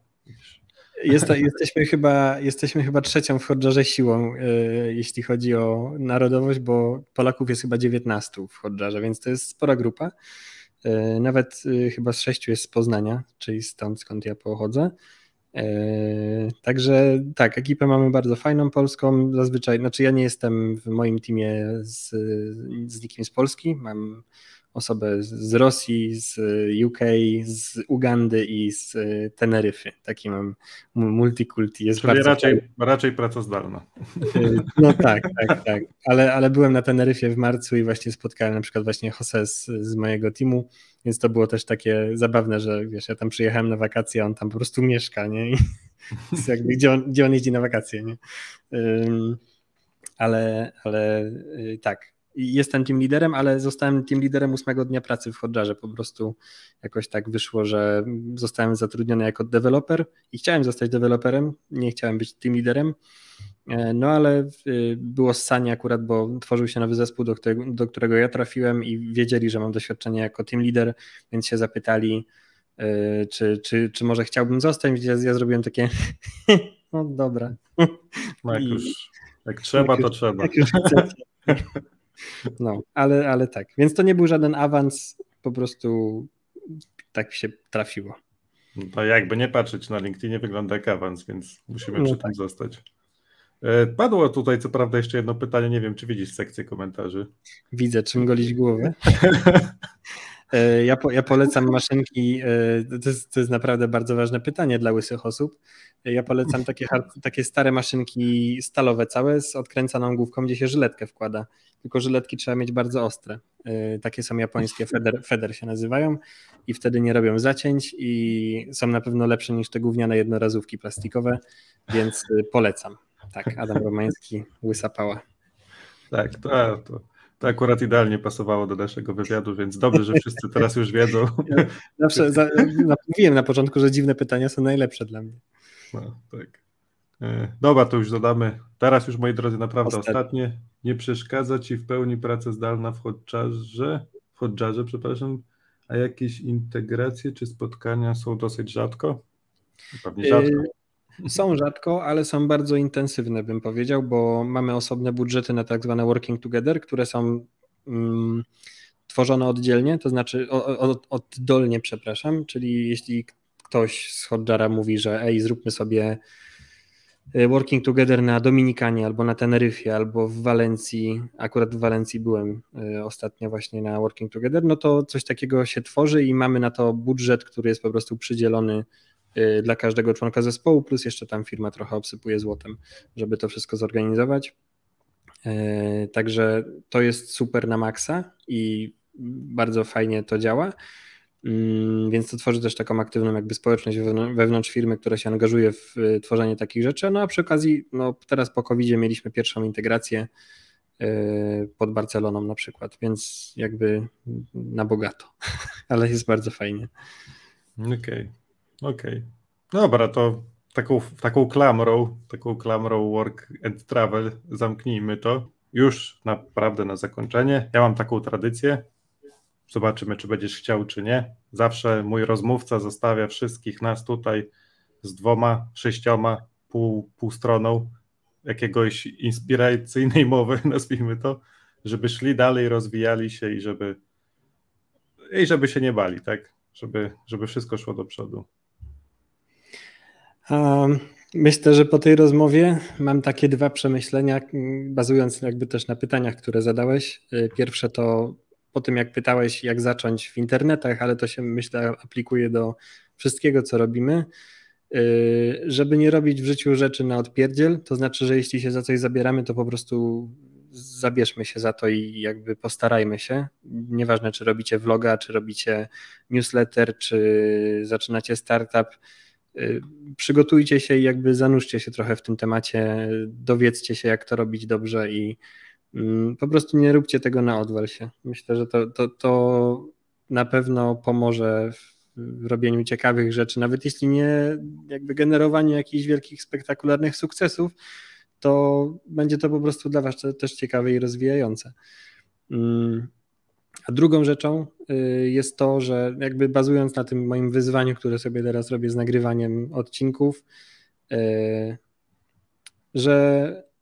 jest, jesteśmy, chyba, jesteśmy chyba trzecią w Hotjarze siłą, yy, jeśli chodzi o narodowość, bo Polaków jest chyba 19 w Hotjarze, więc to jest spora grupa. Yy, nawet yy, chyba z sześciu jest z Poznania, czyli stąd skąd ja pochodzę. E, także tak, ekipę mamy bardzo fajną polską. Zazwyczaj, znaczy ja nie jestem w moim teamie z, z nikim z Polski. Mam osobę z Rosji, z UK, z Ugandy i z Teneryfy. Taki mam multikulti. Jest Czyli raczej, raczej praca zdalna. E, no tak, tak, tak. Ale, ale byłem na Teneryfie w marcu i właśnie spotkałem na przykład właśnie Jose z, z mojego teamu więc to było też takie zabawne, że wiesz, ja tam przyjechałem na wakacje, a on tam po prostu mieszka, nie? I jakby, gdzie, on, gdzie on jeździ na wakacje, nie? Um, ale, ale y, jestem team liderem, ale zostałem team liderem ósmego dnia pracy w Hodżarze. Po prostu jakoś tak wyszło, że zostałem zatrudniony jako deweloper i chciałem zostać deweloperem, nie chciałem być team liderem. E, no ale y, było ssanie akurat, bo tworzył się nowy zespół, do którego, do którego ja trafiłem i wiedzieli, że mam doświadczenie jako team leader, więc się zapytali, y, czy, czy, czy może chciałbym zostać. Ja, ja zrobiłem takie, no dobra. No jak, już, jak trzeba, jak to już, trzeba. no, ale, ale tak. Więc to nie był żaden awans, po prostu tak się trafiło. No to jakby nie patrzeć na LinkedInie wygląda jak awans, więc musimy no przy tak. tym zostać. E, padło tutaj co prawda jeszcze jedno pytanie, nie wiem czy widzisz sekcję komentarzy. Widzę, czym golić głowę. E, ja, po, ja polecam maszynki, e, to jest, to jest naprawdę bardzo ważne pytanie dla łysych osób. Ja polecam takie, takie stare maszynki stalowe całe z odkręcaną główką, gdzie się żyletkę wkłada. Tylko żyletki trzeba mieć bardzo ostre. Takie są japońskie, Feder, Feder się nazywają i wtedy nie robią zacięć i są na pewno lepsze niż te gówniane jednorazówki plastikowe, więc polecam. Tak, Adam Romański, łysa pała. Tak, to, to, to akurat idealnie pasowało do naszego wywiadu, więc dobrze, że wszyscy teraz już wiedzą. Ja zawsze za, mówiłem na początku, że dziwne pytania są najlepsze dla mnie. No, tak. E, dobra, to już dodamy. Teraz już, moi drodzy, naprawdę Ostatnie. ostatnie. Nie przeszkadza Ci w pełni praca zdalna w Hotjarze, w Hotjarze, przepraszam, a jakieś integracje czy spotkania są dosyć rzadko? Pewnie rzadko. Są rzadko, ale są bardzo intensywne, bym powiedział, bo mamy osobne budżety na tak zwane working together, które są mm, tworzone oddzielnie, to znaczy od, oddolnie, przepraszam, czyli jeśli ktoś z Hotjara mówi, że ej, zróbmy sobie y, working together na Dominikanie albo na Teneryfie albo w Walencji, akurat w Walencji byłem y, ostatnio właśnie na working together, no to coś takiego się tworzy i mamy na to budżet, który jest po prostu przydzielony dla każdego członka zespołu, plus jeszcze tam firma trochę obsypuje złotem, żeby to wszystko zorganizować. Y, także to jest super na maksa i bardzo fajnie to działa. Mm, więc to tworzy też taką aktywną jakby społeczność wewnątrz firmy, która się angażuje w y, tworzenie takich rzeczy. No a przy okazji, no teraz po covid mieliśmy pierwszą integrację y, pod Barceloną na przykład, więc jakby na bogato, ale jest bardzo fajnie. Okej, okay. Okej. Okay. Dobra, to taką, taką klamrą, taką klamrą work and travel zamknijmy to. Już naprawdę na zakończenie. Ja mam taką tradycję, Zobaczymy, czy będziesz chciał, czy nie. Zawsze mój rozmówca zostawia wszystkich nas tutaj z dwoma, sześcioma, pół, pół stroną jakiegoś inspiracyjnej mowy, nazwijmy to, żeby szli dalej, rozwijali się i żeby i żeby się nie bali, tak? Żeby, żeby wszystko szło do przodu. Myślę, że po tej rozmowie mam takie dwa przemyślenia, bazując jakby też na pytaniach, które zadałeś. Pierwsze to po tym, jak pytałeś, jak zacząć w internetach, ale to się myślę aplikuje do wszystkiego, co robimy, yy, żeby nie robić w życiu rzeczy na odpierdziel, to znaczy, że jeśli się za coś zabieramy, to po prostu zabierzmy się za to i jakby postarajmy się. Nieważne, czy robicie vloga, czy robicie newsletter, czy zaczynacie startup, przygotujcie się i jakby zanurzcie się trochę w tym temacie, dowiedzcie się, jak to robić dobrze i Mm, po prostu nie róbcie tego na odwal się. Myślę, że to, to, to na pewno pomoże w robieniu ciekawych rzeczy, nawet jeśli nie jakby generowaniu jakichś wielkich, spektakularnych sukcesów, to będzie to po prostu dla Was też ciekawe i rozwijające. A drugą rzeczą y, jest to, że jakby bazując na tym moim wyzwaniu, które sobie teraz robię z nagrywaniem odcinków, y, że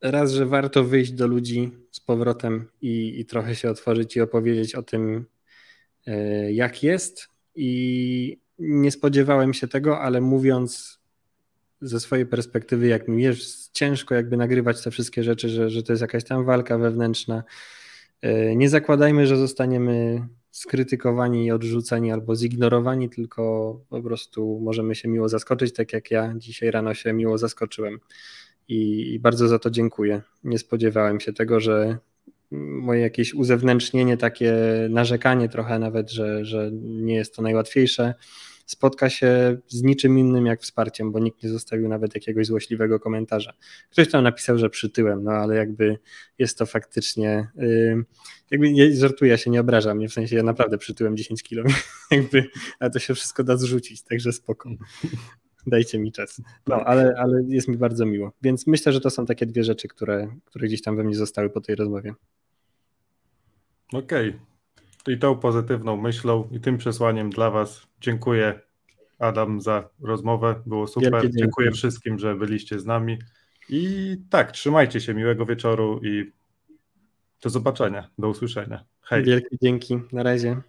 raz, że warto wyjść do ludzi z powrotem i, i trochę się otworzyć i opowiedzieć o tym, e, jak jest. I nie spodziewałem się tego, ale mówiąc ze swojej perspektywy, jak mi jest ciężko jakby nagrywać te wszystkie rzeczy, że, że to jest jakaś tam walka wewnętrzna. E, nie zakładajmy, że zostaniemy skrytykowani i odrzuceni albo zignorowani, tylko po prostu możemy się miło zaskoczyć, tak jak ja dzisiaj rano się miło zaskoczyłem i, bardzo za to dziękuję. Nie spodziewałem się tego, że moje jakieś uzewnętrznienie, takie narzekanie trochę nawet, że, że nie jest to najłatwiejsze, spotka się z niczym innym jak wsparciem, bo nikt nie zostawił nawet jakiegoś złośliwego komentarza. Ktoś tam napisał, że przytyłem, no ale jakby jest to faktycznie, yy, jakby nie, żartuję, ja się nie obrażam, nie w sensie ja naprawdę przytyłem 10 kilo, jakby, ale to się wszystko da zrzucić, także spoko. Dajcie mi czas. No, ale, ale jest mi bardzo miło. Więc myślę, że to są takie dwie rzeczy, które, które gdzieś tam we mnie zostały po tej rozmowie. Okej. Okay. I tą pozytywną myślą i tym przesłaniem dla Was dziękuję Adam za rozmowę. Było super. Dziękuję wszystkim, że byliście z nami. I tak, trzymajcie się, miłego wieczoru i do zobaczenia, do usłyszenia. Hej. Wielkie dzięki. Na razie.